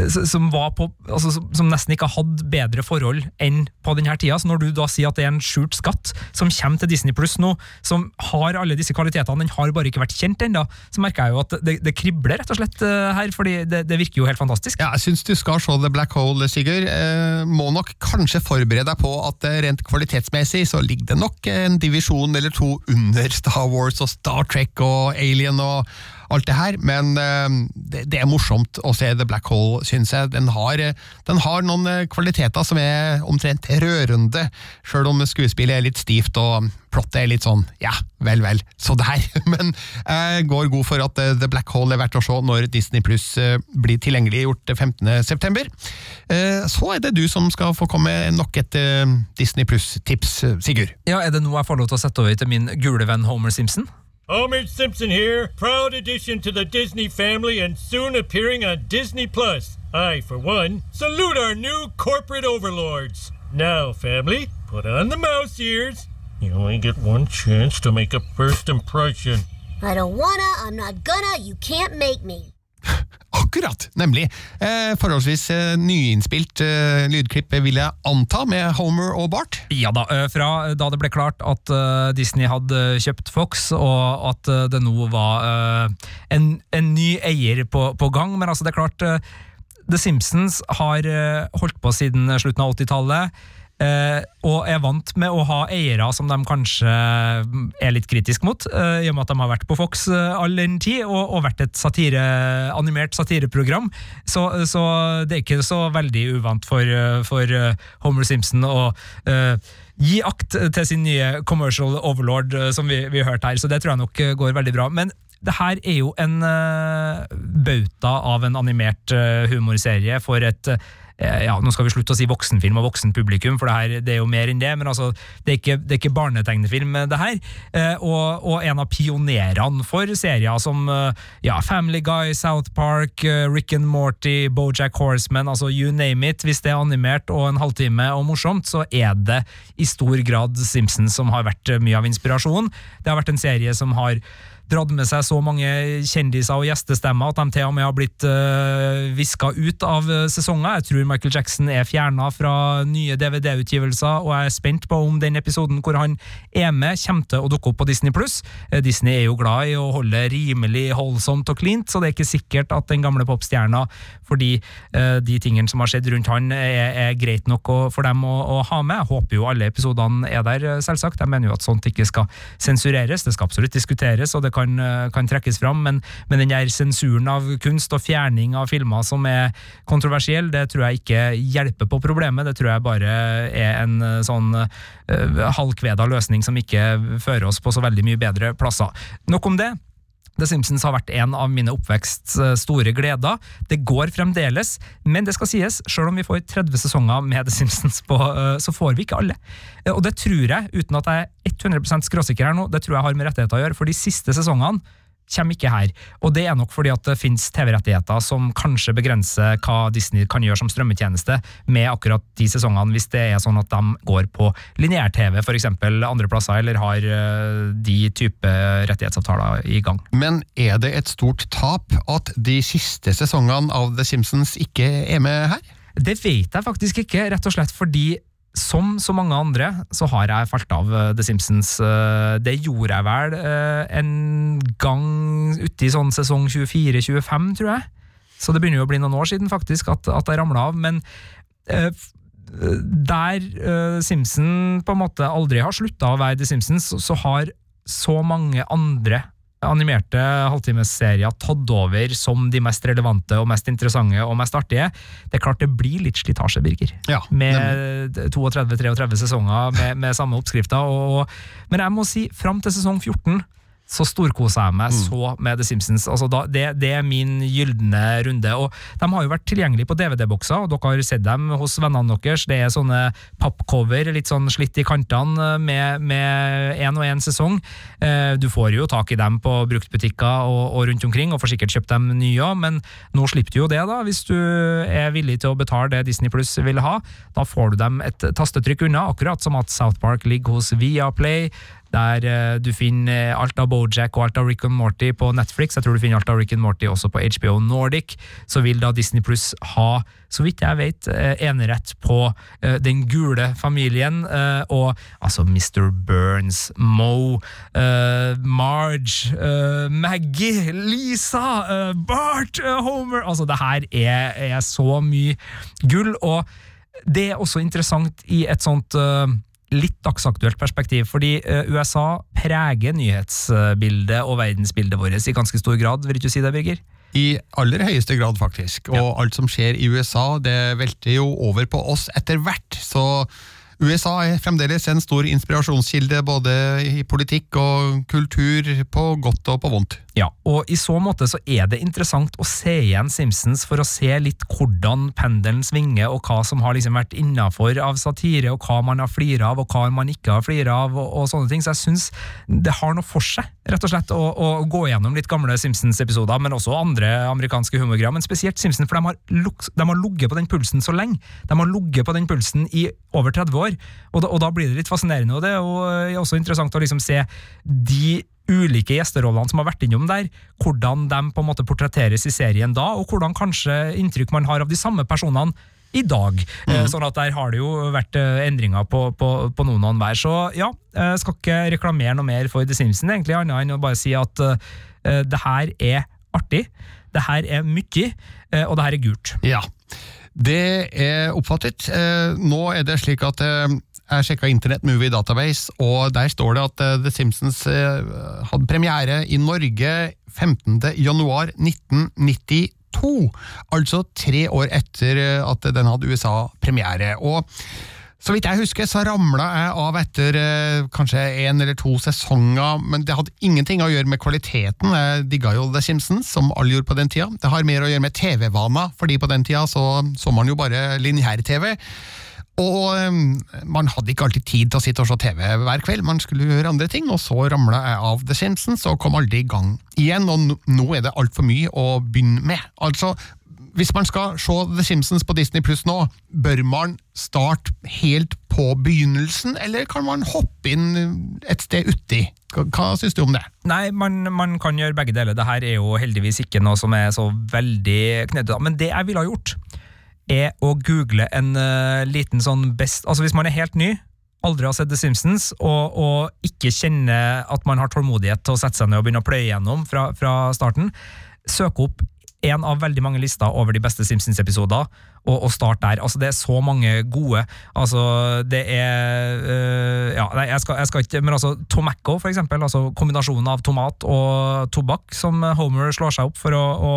som, var på, altså, som, som nesten ikke hadde bedre forhold enn på denne tida. Så når du da sier at det er en skjult skatt som kommer til Disney Pluss nå, som har alle disse kvalitetene, den har bare ikke vært kjent ennå, så merker jeg jo at det, det kribler rett og slett eh, her, fordi det, det virker jo helt fantastisk. Ja, jeg syns du skal se The Black Hole, Sigurd. Eh, må nok kanskje forberede deg på at eh, rent kvalitetsmessig så ligger det nok en divisjon eller to under Star Wars og Star Trek og Alien og alt det her, men eh, det, det er morsomt å se The Black Hole, syns jeg. Den har, eh, den har noen eh, kvaliteter som er omtrent rørende, sjøl om skuespillet er litt stivt og plottet er litt sånn ja, vel, vel, så der. Men jeg går god for at The Black Hole er verdt å se når Disney Pluss blir tilgjengeliggjort 15.9. Så er det du som skal få komme med nok et Disney Pluss-tips, Sigurd. Ja, Er det noe jeg får lov til å sette over til min gule venn Homer Simpson? Homer Simpson here, proud addition to the Disney family and soon appearing on Disney Plus. I, for one, salute our new corporate overlords. Now, family, put on the mouse ears. You only get one chance to make a first impression. I don't wanna, I'm not gonna, you can't make me. Akkurat, nemlig. Eh, forholdsvis eh, nyinnspilt eh, lydklipp, vil jeg anta, med Homer og Bart. Ja da, eh, fra da det ble klart at eh, Disney hadde kjøpt Fox, og at eh, det nå var eh, en, en ny eier på, på gang. Men altså, det er klart, eh, The Simpsons har eh, holdt på siden slutten av 80-tallet. Eh, og er vant med å ha eiere som de kanskje er litt kritisk mot, eh, i og med at de har vært på Fox eh, all den tid, og, og vært et satire, animert satireprogram. Så, så det er ikke så veldig uvant for, for eh, Homer Simpson å eh, gi akt til sin nye commercial overlord, eh, som vi, vi hørte her. Så det tror jeg nok går veldig bra. Men det her er jo en bauta av en animert humorserie for et ja, Nå skal vi slutte å si voksenfilm og voksenpublikum, for det, her, det er jo mer enn det. Men altså, det er ikke, det er ikke barnetegnefilm, det her. Eh, og, og en av pionerene for serier som eh, ja, Family Guy, South Park, eh, Rick and Morty, Bojack Horseman, altså you name it. Hvis det er animert og en halvtime og morsomt, så er det i stor grad Simpsons som har vært eh, mye av inspirasjonen. Det har vært en serie som har dratt med seg så mange kjendiser og gjestestemmer at de til og med har blitt uh, viska ut av eh, sesonger. Jeg tror Michael Jackson er fjerna fra nye DVD-utgivelser, og jeg er spent på om den episoden hvor han er med, kommer til å dukke opp på Disney pluss. Disney er jo glad i å holde rimelig holdsomt og cleant, så det er ikke sikkert at den gamle popstjerna, fordi de tingene som har skjedd rundt han, er, er greit nok for dem å, å, ha med. Jeg håper jo alle episodene er der, selvsagt. Jeg mener jo at sånt ikke skal sensureres, det skal absolutt diskuteres. og det kan, kan trekkes fram, men, men den der sensuren av kunst og fjerning av filmer som er kontroversiell, det tror jeg ikke hjelper på problemet. Det tror jeg bare er en sånn uh, halvkveda løsning som ikke fører oss på så veldig mye bedre plasser. Nok om det. The Simpsons har vært en av mine oppveksts store gleder. Det går fremdeles, men det skal sies, selv om vi får 30 sesonger med The Simpsons på, så får vi ikke alle. Og det tror jeg, uten at jeg er 100% skråsikker her nå, det tror jeg har med rettigheter å gjøre, for de siste sesongene kommer ikke her. Og det er nok fordi at det finnes TV-rettigheter som kanskje begrenser hva Disney kan gjøre som strømmetjeneste med akkurat de sesongene, hvis det er sånn at de går på lineær-TV f.eks. andre plasser, eller har de type rettighetsavtaler i gang. Men er det et stort tap at de siste sesongene av The Simpsons ikke er med her? Det vet jeg faktisk ikke, rett og slett fordi som så mange andre så har jeg falt av The Simpsons. Det gjorde jeg vel en gang uti sånn sesong 24-25, tror jeg. Så det begynner jo å bli noen år siden faktisk at, at jeg ramla av. Men der Simpson på en måte aldri har slutta å være The Simpsons, så har så mange andre animerte halvtimesserier tatt over som de mest relevante og mest interessante og mest artige. Det er klart det blir litt slitasje, Birger. Ja, med 32-33 sesonger med, med samme oppskrifter. Og, men jeg må si, fram til sesong 14 så storkosa jeg meg mm. så med The Simpsons. Altså da, det, det, er min gylne runde. og De har jo vært tilgjengelige på DVD-bokser, og dere har sett dem hos vennene deres. Det er sånne pappcover, litt sånn slitt i kantene, med én og én sesong. Eh, du får jo tak i dem på bruktbutikker og, og rundt omkring, og får sikkert kjøpt dem nye òg, men nå slipper du jo det, da, hvis du er villig til å betale det Disney Pluss vil ha. Da får du dem et tastetrykk unna, akkurat som at South Park ligger hos Viaplay der uh, du finner alt av Bojack og alt av Rick and Morty på Netflix. Jeg tror du finner alt av Rick and Morty også på HBO Nordic. Så vil da Disney Pluss ha, så vidt jeg vet, uh, enerett på uh, den gule familien. og altså Mr. Burns, Mo, Marge, Maggie, Lisa, Bart, Homer Altså, det her er, er, så mye gull, og det er også interessant i et sånt litt dagsaktuelt perspektiv, fordi USA preger nyhetsbildet og verdensbildet vårt i ganske stor grad, vil du ikke si det, Birger? I aller høyeste grad, faktisk. Og ja. alt som skjer i USA, det velter jo over på oss etter hvert. Så USA er fremdeles en stor inspirasjonskilde både i politikk og kultur, på godt og på vondt. Ja, og i så måte så er det interessant å se igjen Simpsons for å se litt hvordan pendelen svinger, og hva som har liksom vært innafor av satire, og hva man har flira av, og hva man ikke har flira av, og, og, sånne ting. Så jeg syns det har noe for seg, rett og slett, å, å gå gjennom litt gamle Simpsons-episoder, men også andre amerikanske humorgreier. Men spesielt Simpsons, for de har, de har ligget på den pulsen så lenge. De har ligget på den pulsen i over 30 år, og da, og da blir det litt fascinerende. Og det er jo også interessant å liksom se de ulike gjesterollene som har vært innom der, hvordan de på en måte portretteres i serien da, og hvordan kanskje inntrykk man har av de samme personene i dag. Mm. Sånn at der har det jo vært eh, endringer på, på, på noen og enhver. Så ja, skal ikke reklamere noe mer for The Simpsons, egentlig, annet enn å bare si at uh, det her er artig. Det her er mye, eh, og det her er gult. Ja, det er oppfattet. Eh, Nå er det slik at eh, jeg sjekka Internett Movie Database, og der står det at eh, The Simpsons hadde premiere i Norge 15. januar 1992. Altså tre år etter at den hadde USA-premiere. Og så vidt jeg husker, så ramla jeg av etter eh, kanskje én eller to sesonger, men det hadde ingenting å gjøre med kvaliteten. Jeg digga jo The Simpsons, som alle gjorde på den tida. Det har mer å gjøre med TV-vaner, fordi på den tida så, så man jo bare lineær-TV. Og eh, man hadde ikke alltid tid til å sitte og se TV hver kveld, man skulle gjøre andre ting, og så ramla jeg av The Simpsons og kom aldri i gang igjen, og nå- er det altfor mye å begynne med. Altså, hvis man skal se The Simpsons på Disney Pluss nå, bør man starte helt på begynnelsen, eller kan man hoppe inn et sted uti? Hva, hva syns du om det? Nei, man, man kan gjøre begge deler. Det her er jo heldigvis ikke noe som er så veldig knøttet. Men det jeg ville ha gjort, er å google en uh, liten sånn best Altså hvis man er helt ny, aldri har sett The Simpsons, og, og ikke kjenner at man har tålmodighet til å sette seg ned og begynne å pløye gjennom fra, fra starten, søk opp en av veldig mange lister over de beste Simpsons-episoder, og, og start der. Altså, det er så mange gode. Altså, det er øh, Ja, nei, jeg skal, jeg skal ikke Men altså, Tomacco, for eksempel. Altså kombinasjonen av tomat og tobakk, som Homer slår seg opp for å, å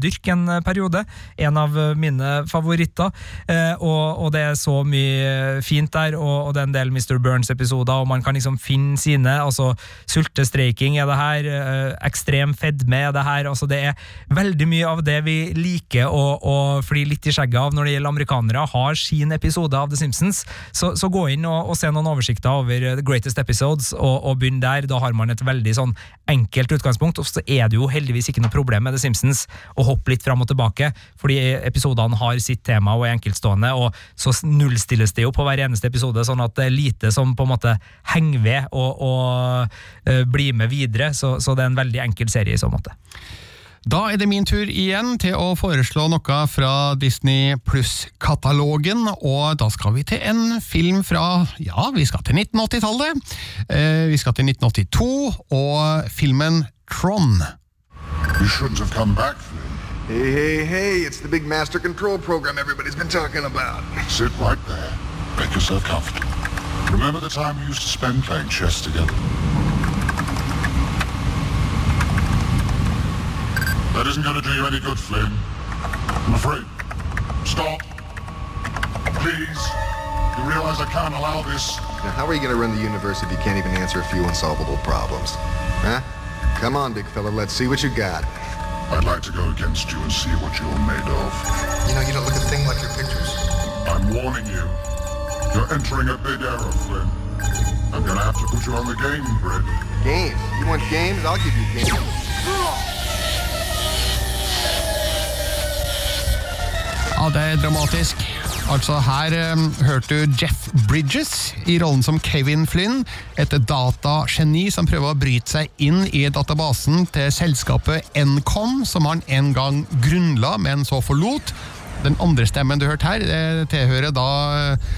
dyrke en periode. En av mine favoritter. Eh, og, og det er så mye fint der, og, og det er en del Mr. Burns-episoder, og man kan liksom finne sine. altså Sultestreiking er det her, eh, ekstrem fedme er det her. altså Det er veldig mye av det vi liker å, å fly litt i skjegget av når det gjelder amerikanere, har sin episode av The Simpsons. Så, så gå inn og, og se noen oversikter over The Greatest Episodes, og, og begynn der. Da har man et veldig sånn enkelt utgangspunkt, og så er det jo heldigvis ikke noe problem med The Simpsons å hoppe litt fram og tilbake, fordi episodene har sitt tema og er enkeltstående, og så nullstilles det jo på hver eneste episode, sånn at det er lite som på en måte henger ved og, og uh, blir med videre, så, så det er en veldig enkel serie i så måte. Da er det min tur igjen til å foreslå noe fra Disney Pluss-katalogen, og da skal vi til en film fra, ja, vi skal til 1980-tallet. Eh, vi skal til 1982, og filmen Tron. You shouldn't have come back. Hey, hey, hey, it's the big master control program everybody's been talking about. Sit right there. Make yourself comfortable. Remember the time we used to spend playing chess together? That isn't going to do you any good, Flynn. I'm afraid. Stop. Please. You realize I can't allow this. Now, how are you going to run the universe if you can't even answer a few unsolvable problems? Huh? Come on, big fella, let's see what you got. I'd like to go against you and see what you're made of. You know, you don't look a thing like your pictures. I'm warning you. You're entering a big error, Flynn. I'm gonna have to put you on the game grid. Games? You want games? I'll give you games. Ja, det er dramatisk. Altså, her um, hørte du Jeff Bridges i rollen som Kevin Flynn, et datageni som prøver å bryte seg inn i databasen til selskapet N.com, som han en gang grunnla, men så forlot. Den andre stemmen du hørte her, det tilhører da eh,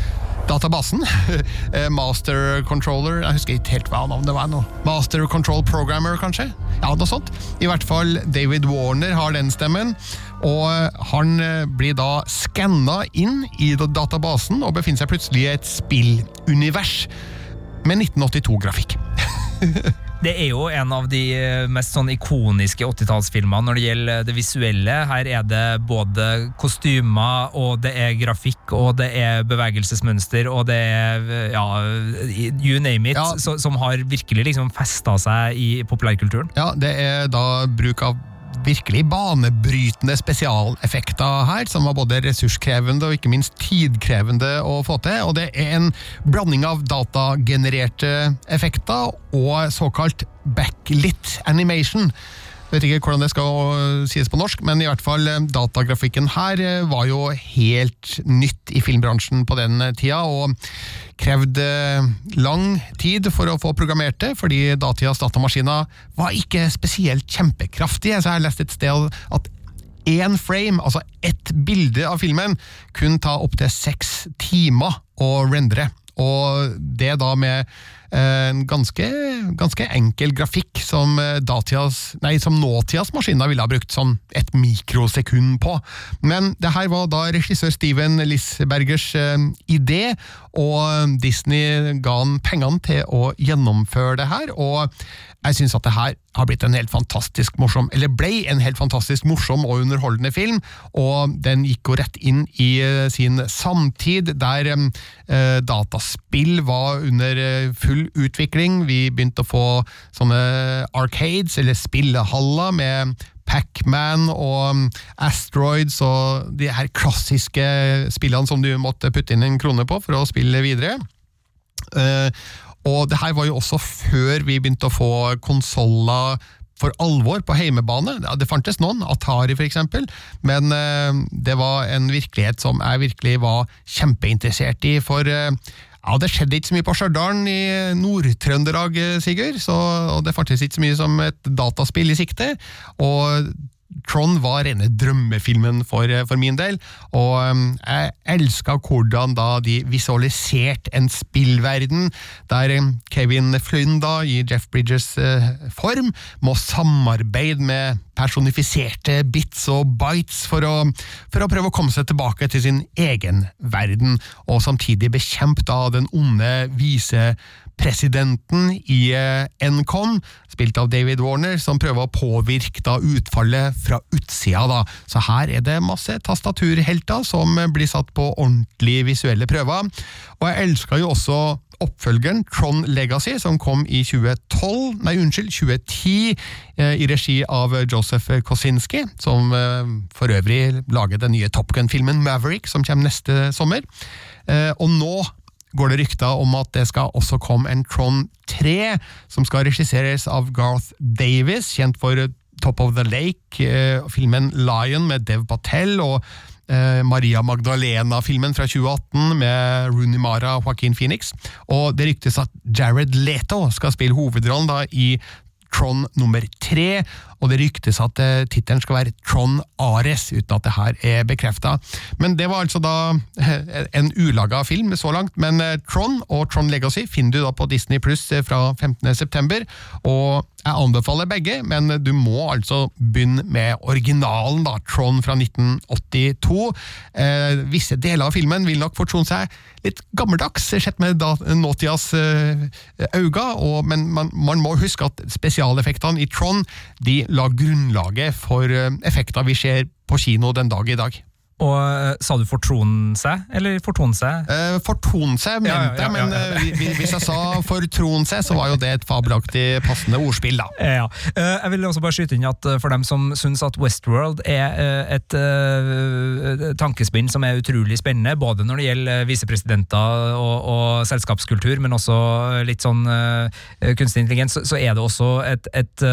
databasen. Eh, Master Controller Jeg husker ikke helt hva navnet var. nå. Master Control Programmer, kanskje? Ja, noe sånt. I hvert fall David Warner har den stemmen. Og han eh, blir da skanna inn i databasen og befinner seg plutselig i et spillunivers med 1982-grafikk. Det er jo en av de eh, mest sånn ikoniske 80-tallsfilmene når det gjelder det visuelle. Her er det både kostymer, og det er grafikk, og det er bevegelsesmønster, og det er ja, you name it, Ja. som har virkelig liksom festa seg i populærkulturen. Ja, det er da bruk av virkelig banebrytende spesialeffekter her, som var både ressurskrevende og ikke minst tidkrevende å få til. Og det er en blanding av datagenererte effekter og såkalt backlit animation. Vet ikke hvordan det skal sies på norsk, men i hvert fall eh, datagrafikken her eh, var jo helt nytt i filmbransjen på den tida, og krevde lang tid for å få programmert det, fordi datidas datamaskiner var ikke spesielt kjempekraftige. Så jeg har lest et sted at én frame, altså ett bilde av filmen, kun ta opptil seks timer å rendre. Og det da med eh, en ganske, ganske enkel grafikk som, datias, nei, som nåtidas maskiner ville ha brukt sånn et mikrosekund på. Men det her var da regissør Steven Lisbergers eh, idé, og Disney ga han pengene til å gjennomføre det her. og jeg syns at det her har blitt en helt fantastisk morsom, eller ble en helt fantastisk morsom og underholdende film, og den gikk jo rett inn i eh, sin samtid, der eh, dataspill var under eh, full utvikling. Vi begynte å få sånne arcades, eller spillehaller, med Pac-Man og Asteroids og de her klassiske spillene som du måtte putte inn en krone på for å spille videre. Uh, og det her var jo også før vi begynte å få konsoller for alvor på heimebane. Det fantes noen, Atari f.eks., men uh, det var en virkelighet som jeg virkelig var kjempeinteressert i. For uh, ja, det skjedde ikke så mye på Stjørdal i Nord-Trøndelag, Sigurd. Så, og det fantes ikke så mye som et dataspill i sikte. Og Tron var rene drømmefilmen for, for min del, og um, jeg elska hvordan da de visualiserte en spillverden der um, Kevin Flynn da, i Jeff Bridges uh, form må samarbeide med personifiserte bits og bites for å, for å prøve å komme seg tilbake til sin egen verden, og samtidig bekjempe da den onde visepresidenten i N.com spilt av David Warner, som prøver å påvirke da utfallet fra utsida. da. Så her er det masse tastaturhelter som blir satt på ordentlige visuelle prøver. Og jeg elska jo også oppfølgeren Tron Legacy, som kom i 2012, nei unnskyld, 2010, eh, i regi av Joseph Kosinski, som eh, for øvrig laget den nye Top Gun-filmen Maverick, som kommer neste sommer. Eh, og nå går det rykter om at det skal også komme en Tron 3, som skal regisseres av Garth Davis, kjent for Top of the Lake, filmen Lion med Dev Patel, og eh, Maria Magdalena-filmen fra 2018 med Rooney Mara og Joaquin Phoenix. Og det ryktes at Jared Leto skal spille hovedrollen da i Tron nummer tre, og det ryktes at uh, tittelen skal være Tron Ares, uten at det her er bekrefta. Men det var altså da uh, en ulaga film så langt, men uh, Tron og Tron Legacy finner du da på Disney Pluss fra 15.9, og jeg anbefaler begge, men du må altså begynne med originalen, da, Tron fra 1982. Eh, visse deler av filmen vil nok fortone seg litt gammeldags, sett med da, nåtidas eh, øyne, men man, man, må huske at spesialeffektene i Tron de la grunnlaget for eh, effekter vi ser på kino den dag i dag. Og uh, Sa du fortone seg, eller fortone seg? Eh, fortone seg, mente jeg, men eh, hvis jeg sa fortrone seg, så var jo det et fabelaktig passende ordspill, da. Ja. jeg vil også bare skyte inn at for dem som syns at Westworld er et tankespinn som er utrolig spennende, både når det gjelder visepresidenter og, og, selskapskultur, men også litt sånn kunstig intelligens, så, så, er det også et, et,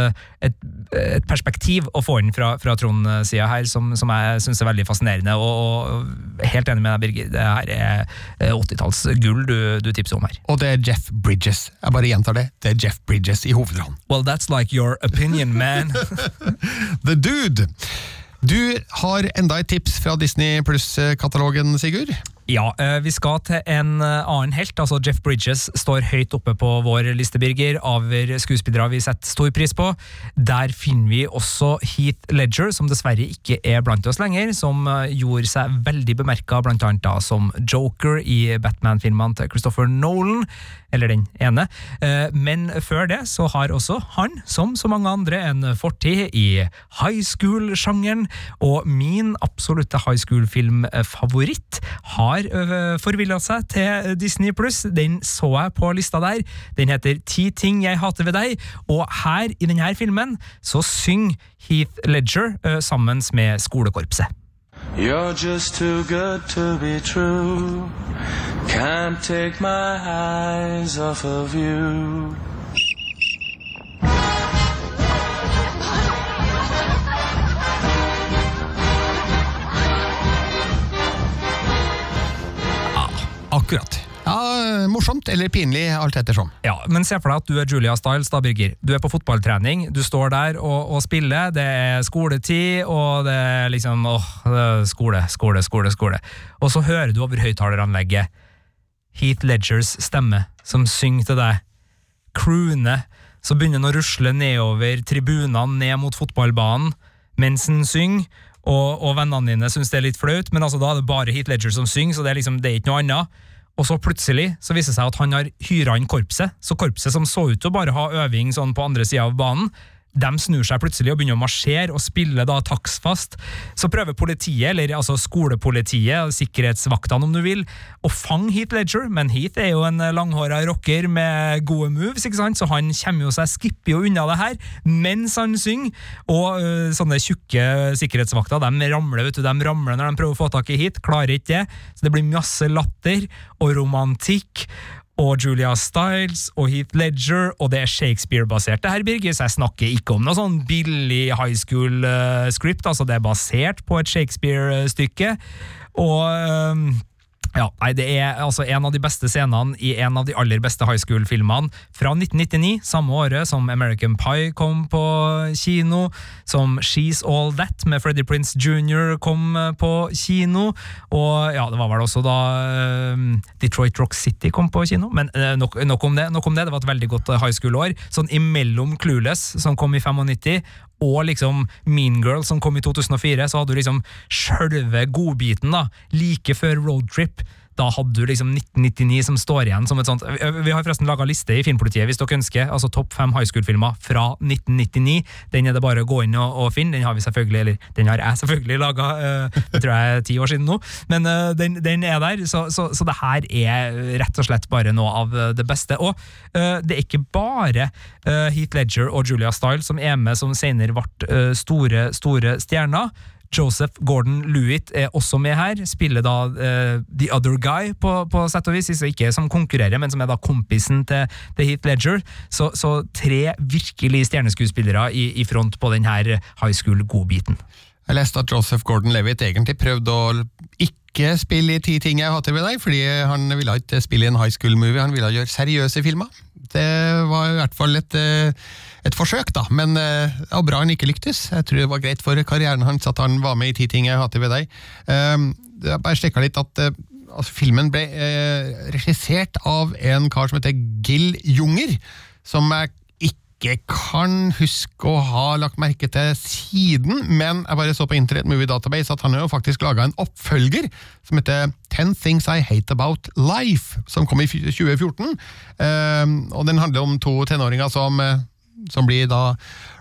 et, et perspektiv å få inn fra, fra Trond-sida her, som, som jeg syns er veldig fascinerende og helt enig med deg, Birger. Det her er 80-talls gull du, du, tipser om her. Og det er Jeff Bridges. Jeg bare gjentar det. Det er Jeff Bridges i hovedrollen. Well, that's like your opinion, man. The Dude. Du har enda et tips fra Disney Pluss-katalogen, Sigurd? Ja, eh, vi skal til en eh, annen helt. altså Jeff Bridges står høyt oppe på vår liste, Birger, over skuespillere vi setter stor pris på. Der finner vi også Heath Ledger, som dessverre ikke er blant oss lenger, som eh, gjorde seg veldig bemerka blant annet da som Joker i Batman-filmene til Christopher Nolan, eller den ene. Men før det så har også han, som så mange andre, en fortid i high school-sjangeren, og min absolutte high school-filmfavoritt har har forvilla seg til Disney pluss. Den så jeg på lista der. Den heter Ti ting jeg hater ved deg, og her i denne filmen så synger Heath Ledger sammen med skolekorpset. You're just too good to be true. Can't take my eyes off of you. Akkurat. Ja, Morsomt eller pinlig, alt ettersom. Ja, Men se for deg at du er Julia Stiles, da, Birger. Du er på fotballtrening, du står der og, og spiller, det er skoletid, og det er liksom åh, er skole, skole, skole, skole. Og så hører du over høyttaleranlegget Heath Ledgers stemme som synger til deg. Croone. Så begynner han å rusle nedover tribunene, ned mot fotballbanen, mens han synger. Og, og vennene dine syns det er litt flaut, men altså da er det bare Heath Ledger som synger, så det er liksom, det er ikke noe annet. Og så plutselig så viser det seg at han har hyra inn korpset, så korpset som så ut til å bare ha øving sånn på andre sida av banen, de snur seg plutselig og begynner å marsjere og spille da taksfast. Så prøver politiet, eller altså skolepolitiet, sikkerhetsvaktene om du vil, å fange Heath Ledger, men Heath er jo en langhåra rocker med gode moves, ikke sant? så han kommer jo seg, skipper jo unna det her mens han synger. Og øh, sånne tjukke sikkerhetsvakter de ramler vet du, de ramler når de prøver å få tak i Heath, klarer ikke det. Så det blir masse latter og romantikk og Julia Stiles og Heath Ledger, og det er Shakespeare-basert. Det her Birgis, jeg snakker ikke om noe sånn billig high school-script, altså det er basert på et Shakespeare-stykke. Og ja, nei, Det er altså en av de beste scenene i en av de aller beste high school-filmene fra 1999, samme året som American Pie kom på kino, som She's All That med Freddie Prince Jr. kom på kino, og ja, det var vel også da uh, Detroit Rock City kom på kino, men uh, nok, nok, om det, nok om det, det var et veldig godt high school-år. Sånn imellom Clueless, som kom i 95, og liksom Mean Girl, som kom i 2004, så hadde du liksom sjølve godbiten, da, like før Roadtrip. Da hadde du liksom 1999 som står igjen som et sånt Vi har forresten laga liste i Filmpolitiet, hvis dere ønsker. altså Topp fem high school-filmer fra 1999. Den er det bare å gå inn og, og finne. Den har vi selvfølgelig, eller den har jeg selvfølgelig laga, uh, det tror jeg er ti år siden nå. Men uh, den, den, er der, så, så, så, det her er rett og slett bare noe av det beste. Og uh, det er ikke bare Heath Ledger og Julia Style som er med som senere ble store, store stjerner. Joseph Gordon-Lewitt er også med her. Spiller da uh, The Other Guy, på, på sett og vis. Ikke som konkurrerer, men som er da kompisen til, til Heath Ledger. Så, så, tre virkelig stjerneskuespillere i, i front på denne high school-godbiten. Jeg leste at Joseph Gordon-Levitt egentlig prøvde å ikke spille i Ti ting jeg hater ved deg, fordi han ville ikke spille i en high school-movie, han ville gjøre seriøse filmer. Det var i hvert fall et uh, et forsøk, da, men det uh, var bra han ikke lyktes. Jeg tror det var greit for karrieren hans at han var med i Ti ting jeg hater ved deg. Uh, jeg bare sjekka litt at uh, altså, filmen ble regissert av en kar som heter Gil Junger, som jeg ikke kan huske å ha lagt merke til siden, men jeg bare så på Internet Movie Database at han har jo faktisk laga en oppfølger som heter Ten Things I Hate About Life, som kom i 2014. Uh, og den handler om to tenåringer som uh, som blir da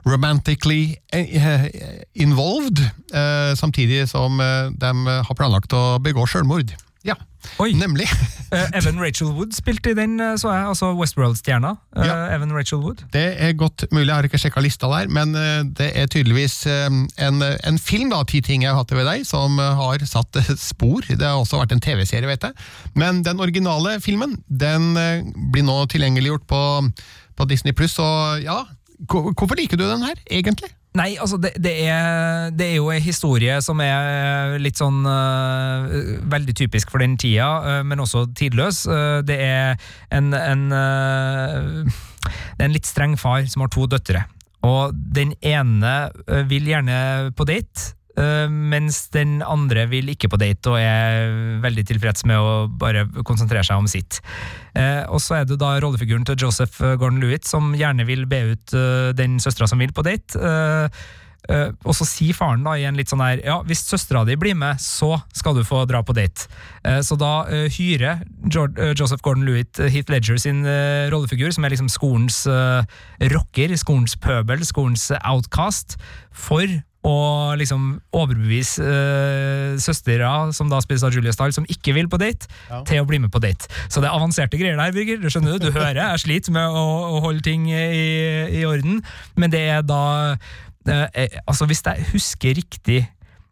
romantically eh, involved, eh, samtidig som eh, de har planlagt å begå selvmord. Ja, Oi. nemlig. Evan Rachel Wood spilte i den, så jeg, altså Westworld-stjerna. Ja. Evan Rachel Wood. Det er godt mulig, jeg har ikke sjekka lista der, men det er tydeligvis en, en film, da, Ti ting jeg har hatt ved deg, som har satt spor. Det har også vært en TV-serie, vet jeg. Men den originale filmen den blir nå tilgjengeliggjort på på Disney Pluss, og ja Hvorfor liker du den her, egentlig? Nei, altså det, det, er, det, er, jo en historie som er litt sånn uh, Veldig typisk for den tida, uh, men også tidløs. Uh, det er en, en Det er en litt streng far som har to døtre. Og den ene vil gjerne på date, mens den andre vil ikke på date og er veldig tilfreds med å bare konsentrere seg om sitt. Eh, og så er det da rollefiguren til Joseph Gordon-Lewitt som gjerne vil be ut eh, den søstera som vil på date. og så sier faren da i en litt sånn her Ja, hvis søstera di blir med, så skal du få dra på date. så da hyrer Joseph Gordon-Lewitt Heath Ledger sin rollefigur, som er liksom skolens rocker, skolens pøbel, skolens outcast, for og liksom overbevise uh, søstera, som da spiser av Julia Stahl, som ikke vil på date, ja. til å bli med på date. Så det er avanserte greier der, Birger. Du skjønner du, du hører. Jeg sliter med å, å holde ting i, i, orden, men det er da uh, Altså, hvis jeg husker riktig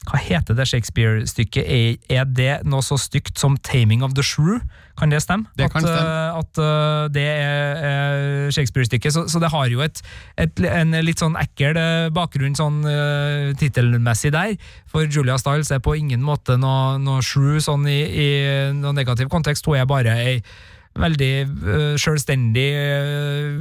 hva heter det Shakespeare-stykket? Er, er, det noe så stygt som 'Taming of the Shrew'? Kan det stemme? Det kan at, stemme. Uh, at uh, det er, Shakespeare-stykket. Så, så, det har jo et, et, en litt sånn ekkel uh, bakgrunn sånn uh, tittelmessig der. For Julia Stiles er på ingen måte noe, noe shrew sånn i, i noen negativ kontekst. Hun er bare ei veldig uh, selvstendig øh,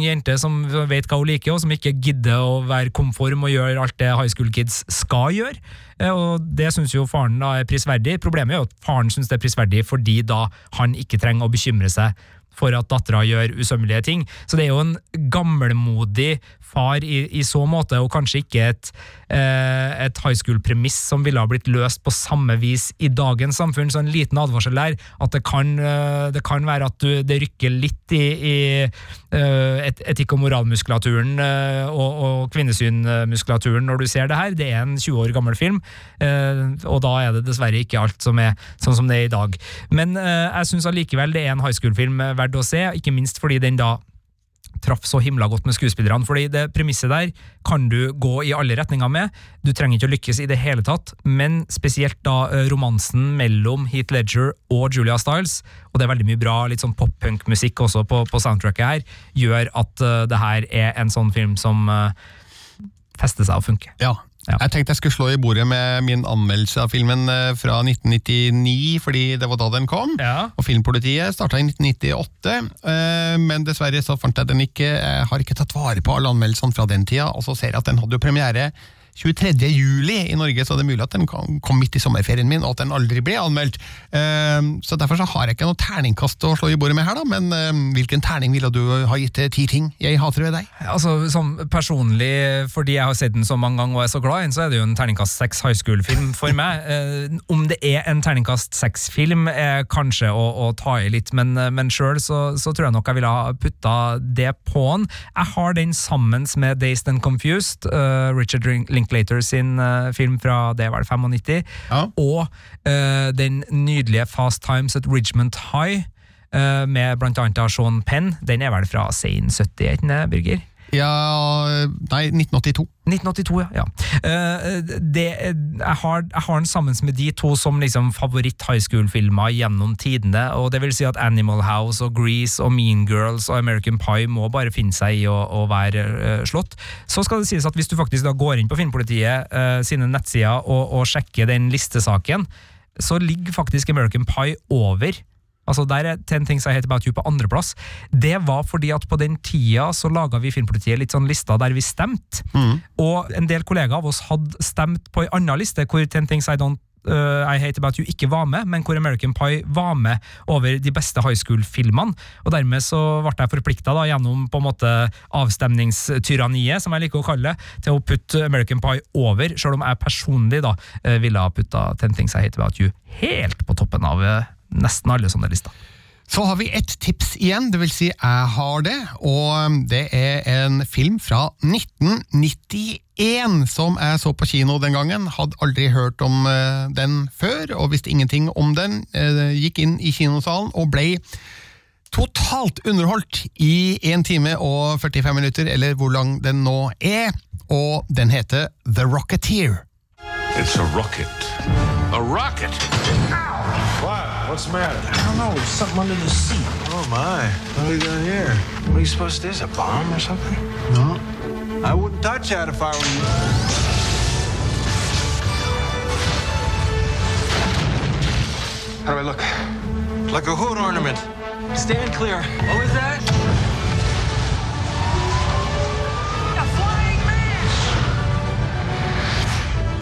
ung jente som vet hva hun liker, og som ikke gidder å være konform og gjøre alt det high school kids skal gjøre. Eh, Og Det syns jo faren da er prisverdig. Problemet er jo at faren syns det er prisverdig fordi da han ikke trenger å bekymre seg for at dattera gjør usømmelige ting. Så det er jo en gammelmodig far i, i så måte, og kanskje ikke et, eh, et high school-premiss som ville ha blitt løst på samme vis i dagens samfunn. Så en liten advarsel der, at det kan, eh, det kan være at du, det rykker litt i, i eh, et, etikk- og moralmuskulaturen eh, og, og kvinnesynmuskulaturen når du ser det her. Det er en 20 år gammel film, og da er det dessverre ikke alt som er sånn som det er i dag. Men jeg syns allikevel det er en high school-film eh, verdt å se, ikke minst fordi den da traff så himla godt med skuespillerne. fordi det premisset der kan du gå i alle retninger med. Du trenger ikke å lykkes i det hele tatt, men spesielt da eh, romansen mellom Heath Ledger og Julia Stiles, og det er veldig mye bra litt sånn pop-punk-musikk også på, på soundtracket her, gjør at uh, det her er en sånn film som uh, fester seg og funker. Ja. Jeg tenkte jeg skulle slå i bordet med min anmeldelse av filmen eh, fra 1999, fordi det var da den kom. Og Filmpolitiet starta i 1998, eh, men dessverre så fant jeg den ikke. Jeg har ikke tatt vare på alle anmeldelsene fra den tida, og så ser jeg at den hadde jo premiere 23. juli i Norge, så det er mulig at den kom midt i sommerferien min, og at den aldri ble anmeldt. Eh, Så Derfor så har jeg ikke noe terningkast å slå i bordet med her, da, men eh, hvilken terning ville du ha gitt til ti ting jeg hater ved deg? Altså, som Personlig, fordi jeg har sett den så mange ganger og er så glad i den, så er det jo en terningkast seks high school-film for meg. Eh, om det er en terningkast seks-film, er kanskje å, å ta i litt, men, eh, men sjøl så, så tror jeg nok jeg ville ha putta det på den. Jeg har den sammen med Dazed and Confused, eh, Richard Linklater sin eh, film fra det var det 95, og eh, den nydelige Fast Times at Ridgemont High. eh, med blant annet Sean Penn. Den er vel fra Sein 70, er ikke Birger? Ja Nei, 1982. 1982, ja. Eh, det, jeg, har, jeg har den sammen med de to som liksom favoritt high school-filmer gjennom tidene. og det vil si at Animal House og Grease og Mean Girls og American Pie må bare finne seg i å, å være eh, slått. Så skal det sies at hvis du faktisk da går inn på Filmpolitiet uh, sine nettsider og, og sjekker den listesaken, så ligger faktisk American Pie over Altså Der er Ten Things I Hate About You på andreplass. Det var fordi at på den tida så laga vi i Filmpolitiet litt sånn lister der vi stemte. Og en del kollegaer av oss hadde stemt på ei anna liste hvor Ten Things I Don't uh, I Hate About You ikke var med, men hvor American Pie var med over de beste high school-filmene. Og dermed så ble jeg forplikta gjennom på en måte avstemningstyranniet, som jeg liker å kalle det, til å putte American Pie over, sjøl om jeg personlig da eh, ville ha putta Ten Things I Hate About You helt på toppen av eh, nesten alle sånne lister. Så har vi ett tips igjen, det vil si jeg har det, og det er en film fra 1991 som jeg så på kino den gangen. Hadde aldri hørt om eh, den før, og visste ingenting om den. Eh, Gikk inn i kinosalen og ble totalt underholdt i 1 time og 45 minutter, eller hvor lang den nå er, og den heter The Rocketeer. It's a rocket. A rocket? What? What's the matter? I don't know. Something under the seat. Oh my. What are we doing here? What are you supposed to do? Is a bomb or something? No. I wouldn't touch that if I were you. How do I look? Like a hood ornament. Stand clear. What was that?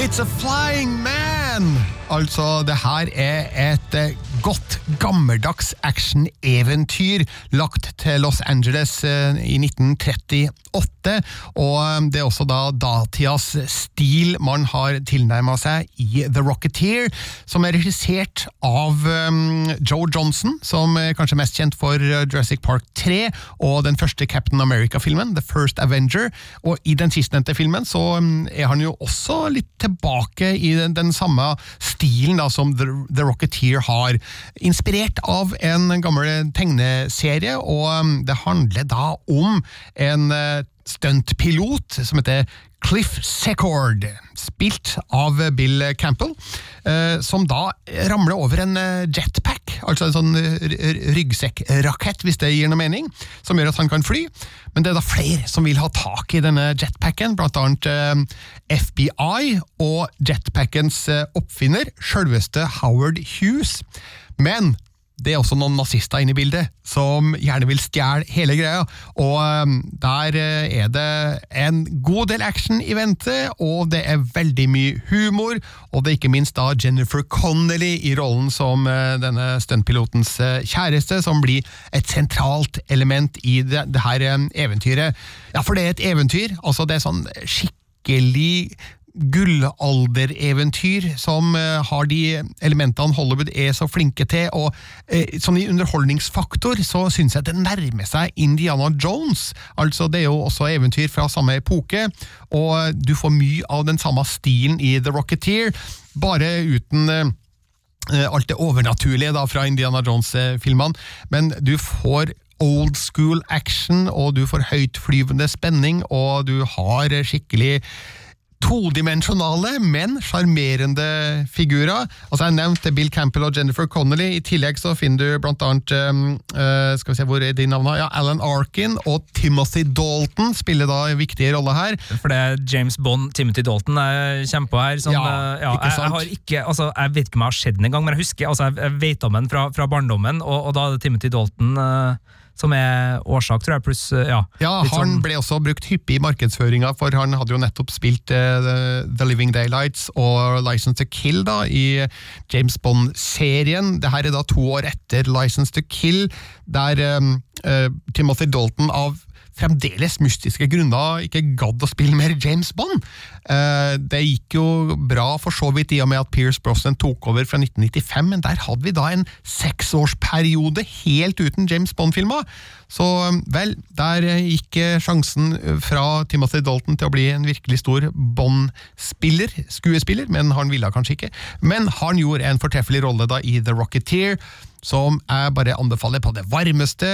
It's a flying man! Altså, det her er et eh, godt, gammeldags actioneventyr lagt til Los Angeles eh, i 1938. Og eh, det er også da datidas stil man har tilnærma seg i The Rocketeer, som er regissert av Joe Johnson, som er kanskje mest kjent for Jurassic Park 3 og den første Captain America-filmen, The First Avenger. Og i den sistnevnte filmen så er han jo også litt tilbake i den, den samme stilen da, som The, The Rocketeer har. Inspirert av en gammel tegneserie, og mm, det handler da om en eh, stuntpilot som heter Cliff Secord, spilt av Bill Campbell, eh, som da ramler over en eh, jetpack, altså en sånn r- ryggsekkrakett, hvis det gir noe mening, som gjør at han kan fly. Men det er da flere som vil ha tak i denne jetpacken, blant annet eh, FBI og jetpackens eh, oppfinner, selveste Howard Hughes. Men det er også noen nazister inne i bildet, som gjerne vil stjele hele greia. Og um, der uh, er det en god del action i vente, og det er veldig mye humor. Og det er ikke minst da Jennifer Connelly i rollen som uh, denne stuntpilotens uh, kjæreste, som blir et sentralt element i det, det her eventyret. Ja, for det er et eventyr. altså Det er sånn skikkelig gullaldereventyr som uh, har de elementene Hollywood er så flinke til. og eh, Sånn i underholdningsfaktor så syns jeg det nærmer seg Indiana Jones. altså Det er jo også eventyr fra samme epoke, og du får mye av den samme stilen i The Rocketeer, bare uten eh, alt det overnaturlige da fra Indiana Jones-filmene, men du får old school action, og du får høytflyvende spenning, og du har skikkelig todimensjonale, men sjarmerende figurer. Altså Jeg nevnte Bill Campbell og Jennifer Connolly. I tillegg så finner du blant annet uh, skal vi se, hvor er de navnene? Ja, Alan Arkin og Timothy Dalton spiller da viktig rolle her. For det er James Bond, Timothy Dalton er kjempe her. Sånn, Ja, ja, ikke jeg, sant? jeg, har ikke, altså, jeg vet ikke om jeg har sett den engang, men jeg husker altså, jeg, jeg vet om den fra, fra barndommen, og, og da er det Timothy Dalton uh, som er årsak, tror jeg, pluss uh, ja, Ja, Han sånn- ble også brukt hyppig i markedsføringa, for han hadde jo nettopp spilt uh, The, Living Daylights og License to Kill da, i James Bond-serien. Det her er da to år etter License to Kill, der um, uh, Timothy Dalton av fremdeles mystiske grunner ikke gadd å spille mer James Bond. Eh, det gikk jo bra for så vidt i og med at Pierce Brosnan tok over fra 1995, men der hadde vi da en seksårsperiode helt uten James Bond-filmer. Så vel, der gikk eh, sjansen fra Timothy Dalton til å bli en virkelig stor Bond-spiller, skuespiller, men han ville kanskje ikke. Men han gjorde en fortreffelig rolle da i The Rocketeer, som jeg bare anbefaler på det varmeste.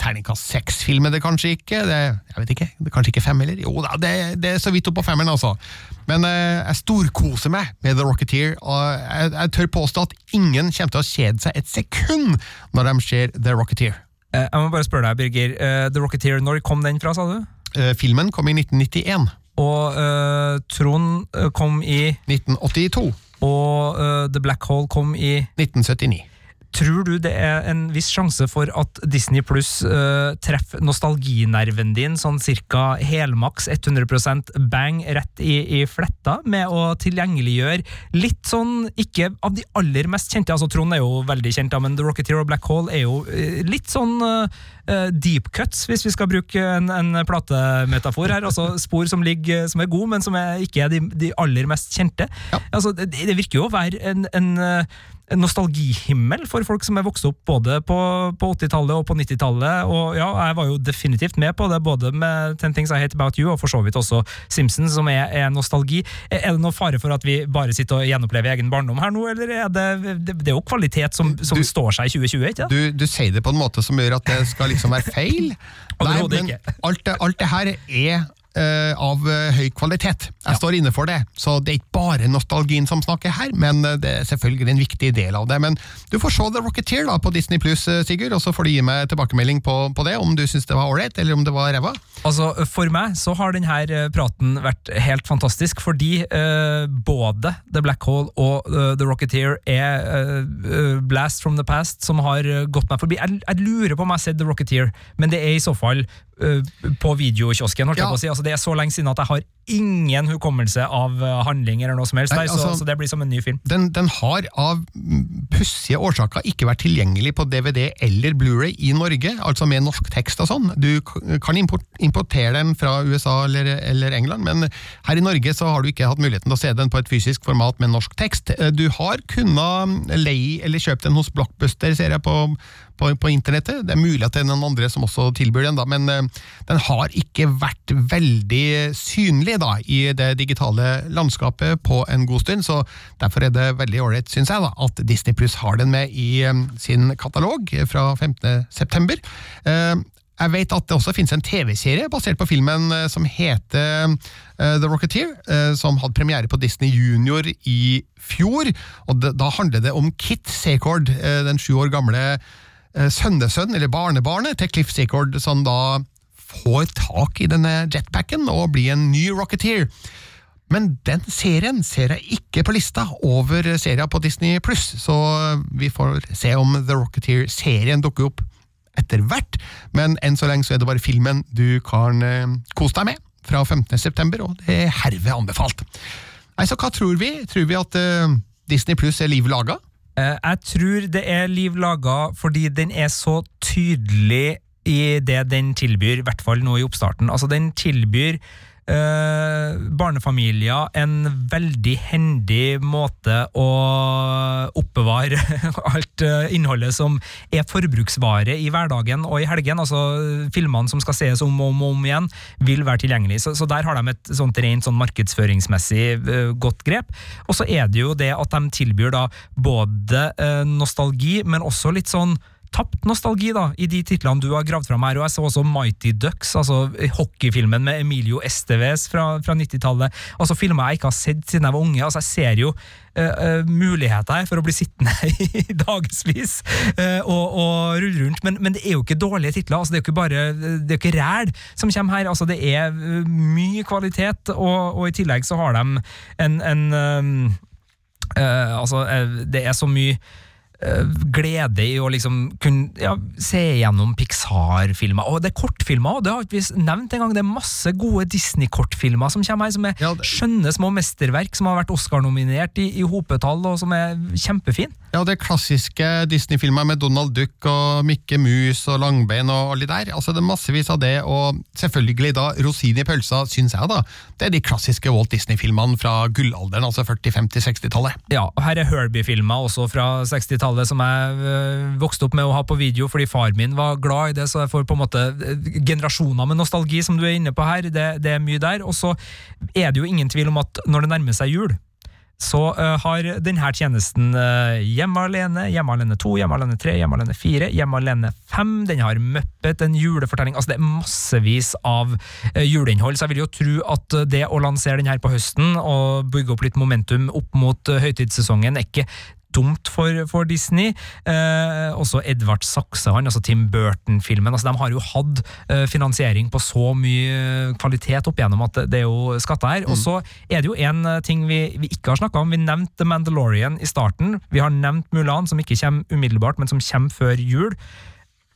Terningkast seks-film er det kanskje ikke. Det, jeg vet ikke, det er kanskje ikke fem heller. Jo da, det, det er så vidt opp på femmeren, altså. Men eh, jeg storkoser meg med The Rocketeer, og jeg, jeg tør påstå at ingen kommer til å kjede seg et sekund når de ser The Rocketeer. Eh, jeg må bare spørre deg, Birger. eh, The Rocketeer, når kom den fra, sa du? Eh, filmen kom i 1991. Og eh, Trond kom i 1982. Og uh, The Black Hole kom i 1979. Tror du det er en viss sjanse for at Disney Pluss uh, treffer nostalginerven din sånn cirka helmaks 100% bang rett i, i fletta, med å tilgjengeliggjøre litt sånn, ikke av de aller mest kjente, altså Trond er jo veldig kjent, men The Rocketeer og Black Hole er jo eh, litt sånn eh, eh, deep cuts, hvis vi skal bruke en, en platemetafor her. altså Spor som ligger, som er gode, men som er, ikke er de, de aller mest kjente. Altså, det, det virker jo å være en, eh, en nostalgihimmel for folk som er vokst opp både på, på 80-tallet og på 90-tallet. Og ja, jeg var jo definitivt med på det, både med Ten Things I Hate About You og for så vidt også Simpsons, som er, er nostalgi. Er det noe fare for at vi bare sitter og gjenopplever egen barndom her nå, eller er det Det, det er jo kvalitet som, som står seg i 2020, ikke det? Du, du sier det på en måte som gjør at det skal liksom være feil. Nei, men alt det, alt det her er av eh, høy kvalitet. Jeg står inne for det. Så det er ikke bare nostalgien som snakker her, men eh, det er selvfølgelig en viktig del av det. Men du får se The Rocketeer da på Disney Pluss, Sigurd, og så får du gi meg tilbakemelding på, på det, om du syns det var ålreit, eller om det var ræva. Altså, For meg så har denne eh, praten vært helt fantastisk, fordi uh, både The Black Hole og uh, The Rocketeer er uh, blast from the past som har eh, gått meg forbi. Jeg, jeg lurer på om jeg har sett The Rocketeer, men det er i så fall eh, på videokiosken. Ja. si. Altså, det er så lenge siden at jeg har ingen hukommelse av eh, handling eller noe som helst, Nei, der, så, altså- så det blir som en ny film. Den, den har av pussige årsaker ikke vært tilgjengelig på DVD eller Blu-ray i Norge, altså med norsk tekst og sånn. Du kan import, importere den fra USA eller, eller England, men her i Norge så har du ikke hatt muligheten til å se den på et fysisk format med norsk tekst. Eh, Du har kunnet leie eller kjøpe den hos Blockbuster, ser jeg på, på, på internettet. Det er mulig at det er noen andre som også tilbyr den, da, men eh, den har ikke vært veldig synlig da, i det digitale landskapet på en god stund, så derfor er det veldig ålreit, syns jeg, da, at Disney Pluss har den med i eh, sin katalog fra 15. september. Eh, jeg vet at det også finnes en TV-serie basert på filmen som heter The Rocketeer, som hadde premiere på Disney Junior i fjor. og Da handler det om Kit Secord, den sju år gamle sønnesønn, eller barnebarnet, til Cliff Secord, som da får tak i denne jetpacken og blir en ny Rocketeer. Men den serien ser jeg ikke på lista over serier på Disney pluss, så vi får se om The Rocketeer-serien dukker opp etter hvert. Men enn så lenge så er det bare filmen du kan eh, kose deg med fra 15. september, og det er herved anbefalt. Nei, så hva tror vi? Tror vi at eh, Disney pluss er liv laga? Eh, Jeg tror det er liv laga fordi den er så tydelig i det den tilbyr, i hvert fall nå i oppstarten. Altså, den tilbyr eh, barnefamilier en veldig hendig måte å oppbevare alt eh, innholdet som er forbruksvare i hverdagen og i helgen. Altså filmene som skal ses om og om, om igjen, vil være tilgjengelig. Så, så der har de et sånt rent sånn markedsføringsmessig eh, godt grep. Og så er det jo det at de tilbyr da både eh, nostalgi, men også litt sånn tapt nostalgi da, i de titlene du har gravd fram her. Og jeg så også Mighty Ducks, altså hockeyfilmen med Emilio Esteves fra, fra 90-tallet. Altså filmer jeg ikke har sett siden jeg var unge. altså Jeg ser jo uh, muligheter for å bli sittende i dagevis uh, og, og rulle rundt, men, men det er jo ikke dårlige titler. altså Det er jo ikke bare, det er jo ikke ræl som kommer her. altså Det er mye kvalitet, og, og i tillegg så har de en, en eh, uh, Altså, det er så mye glede i å liksom kunne ja, se gjennom Pixar-filmer. Og det er kortfilmer, og det har ikke vi nevnt engang. Det er masse gode Disney-kortfilmer som kommer her, som er skjønne små mesterverk som har vært Oscar-nominert i, i hopetall, og som er kjempefine. Ja, det klassiske Disney-filmer med Donald Duck og Mikke Mus og Langbein og alle de der. Altså, det er massevis av det, og selvfølgelig da rosin i pølsa, syns jeg, da. Det er de klassiske Walt Disney-filmene fra gullalderen, altså 40-, 50-, 60-tallet. Ja, og her er Herbie-filmer også fra 60-tallet som jeg øh, vokste opp med å ha på video fordi far min var glad i det, så jeg får på en måte øh, generasjoner med nostalgi som du er inne på her. Det, det er mye der. Og så er det jo ingen tvil om at når det nærmer seg jul, så uh, har denne tjenesten uh, Hjemme alene, Hjemme alene 2, Hjemme alene 3, Hjemme alene 4, Hjemme alene 5. Den har Muppet, en julefortelling. Altså Det er massevis av uh, juleinnhold, så jeg vil jo tro at det å lansere den her på høsten og bygge opp litt momentum opp mot høytidssesongen er ikke dumt for, for Disney. Eh, også Edvard Saxehan, altså Tim Burton-filmen. altså De har jo hatt eh, finansiering på så mye kvalitet opp igjennom at det, er jo skatter her. Og så er det jo en eh, ting vi, vi ikke har snakka om. Vi nevnte The Mandalorian i starten. Vi har nevnt Mulan, som ikke kommer umiddelbart, men som kommer før jul.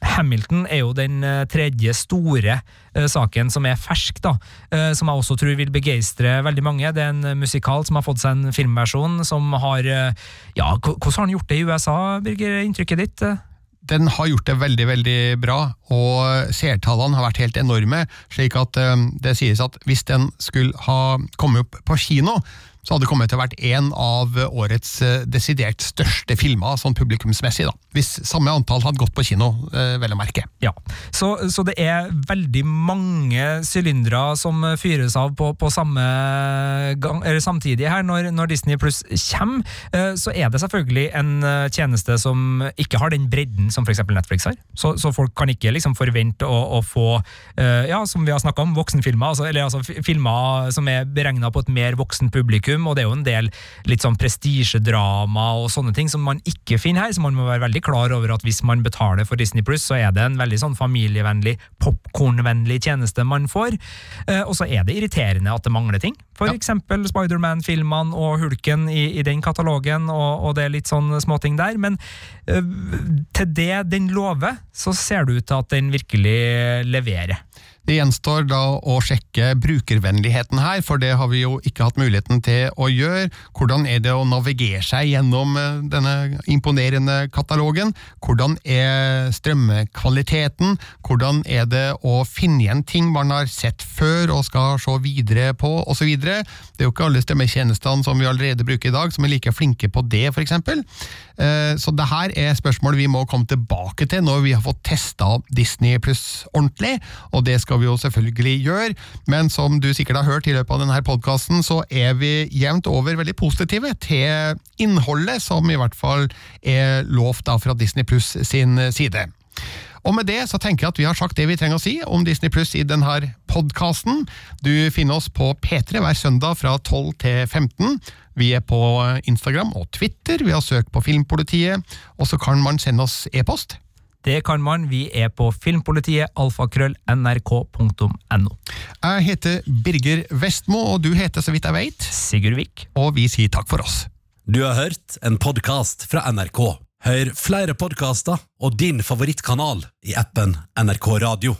Hamilton er jo den eh, tredje store eh, saken som er fersk, da, eh, som jeg også tror vil begeistre veldig mange. Det er en musikal som har fått seg en filmversjon, som har Ja, hvordan har han gjort det i USA, Birger? er Inntrykket ditt? Den har gjort det veldig veldig bra, og seertallene har vært helt enorme. slik at det sies at hvis den skulle ha kommet opp på kino, så hadde kommet til å vært en av årets eh, desidert største filmer, sånn publikumsmessig. da. Hvis samme antall hadde gått på kino, eh, vel å merke. Ja, så, så det er veldig mange sylindere som fyres av på, på samme gang, eller samtidig her. Når, når Disney Pluss kommer, eh, så er det selvfølgelig en tjeneste som ikke har den bredden som f.eks. Netflix har. Så, så folk kan ikke liksom forvente å, å få, ja, som vi har snakka om, voksenfilmer. Altså, eller altså filmer som er beregna på et mer voksen publikum, og det er jo en del litt sånn prestisjedrama og sånne ting som man ikke finner her, så man må være veldig klar over at hvis man betaler for Disney Pluss, så er det en veldig sånn familievennlig, popkornvennlig tjeneste man får. Eh, og så er det irriterende at det mangler ting. For eksempel Spiderman-filmene og Hulken i, i den katalogen, og, og det er litt sånn småting der. Men eh, til det den lover, så ser det ut til at den virkelig leverer. Det gjenstår da å sjekke brukervennligheten her, for det har vi jo ikke hatt muligheten til å gjøre. Hvordan er det å navigere seg gjennom eh, denne imponerende katalogen? Hvordan er strømmekvaliteten? Hvordan er det å finne igjen ting man har sett før og skal se videre på, osv.? Det er jo ikke alle strømmetjenestene som vi allerede bruker i dag, som er like flinke på det, f.eks. Eh, Så det her er spørsmål vi må komme tilbake til når vi har fått testa Disney pluss ordentlig, og det skal vi jo selvfølgelig gjøre. Men som du sikkert har hørt i løpet av denne podkasten, så er vi jevnt over veldig positive til innholdet, som i hvert fall er lovt da fra Disney pluss sin side. Og med det så tenker jeg at vi har sagt det vi trenger å si om Disney Pluss i denne podkasten. Du finner oss på P3 hver søndag fra 12 til 15. Vi er på Instagram og Twitter, vi har søkt på Filmpolitiet, og så kan man sende oss e-post. Det kan man. Vi er på filmpolitiet alfakrøll.nrk.no. Jeg heter Birger Vestmo, og du heter, så vidt jeg vet, Sigurd Vik. Og vi sier takk for oss. Du har hørt en podkast fra NRK. Hør flere podkaster og din favorittkanal i appen NRK Radio.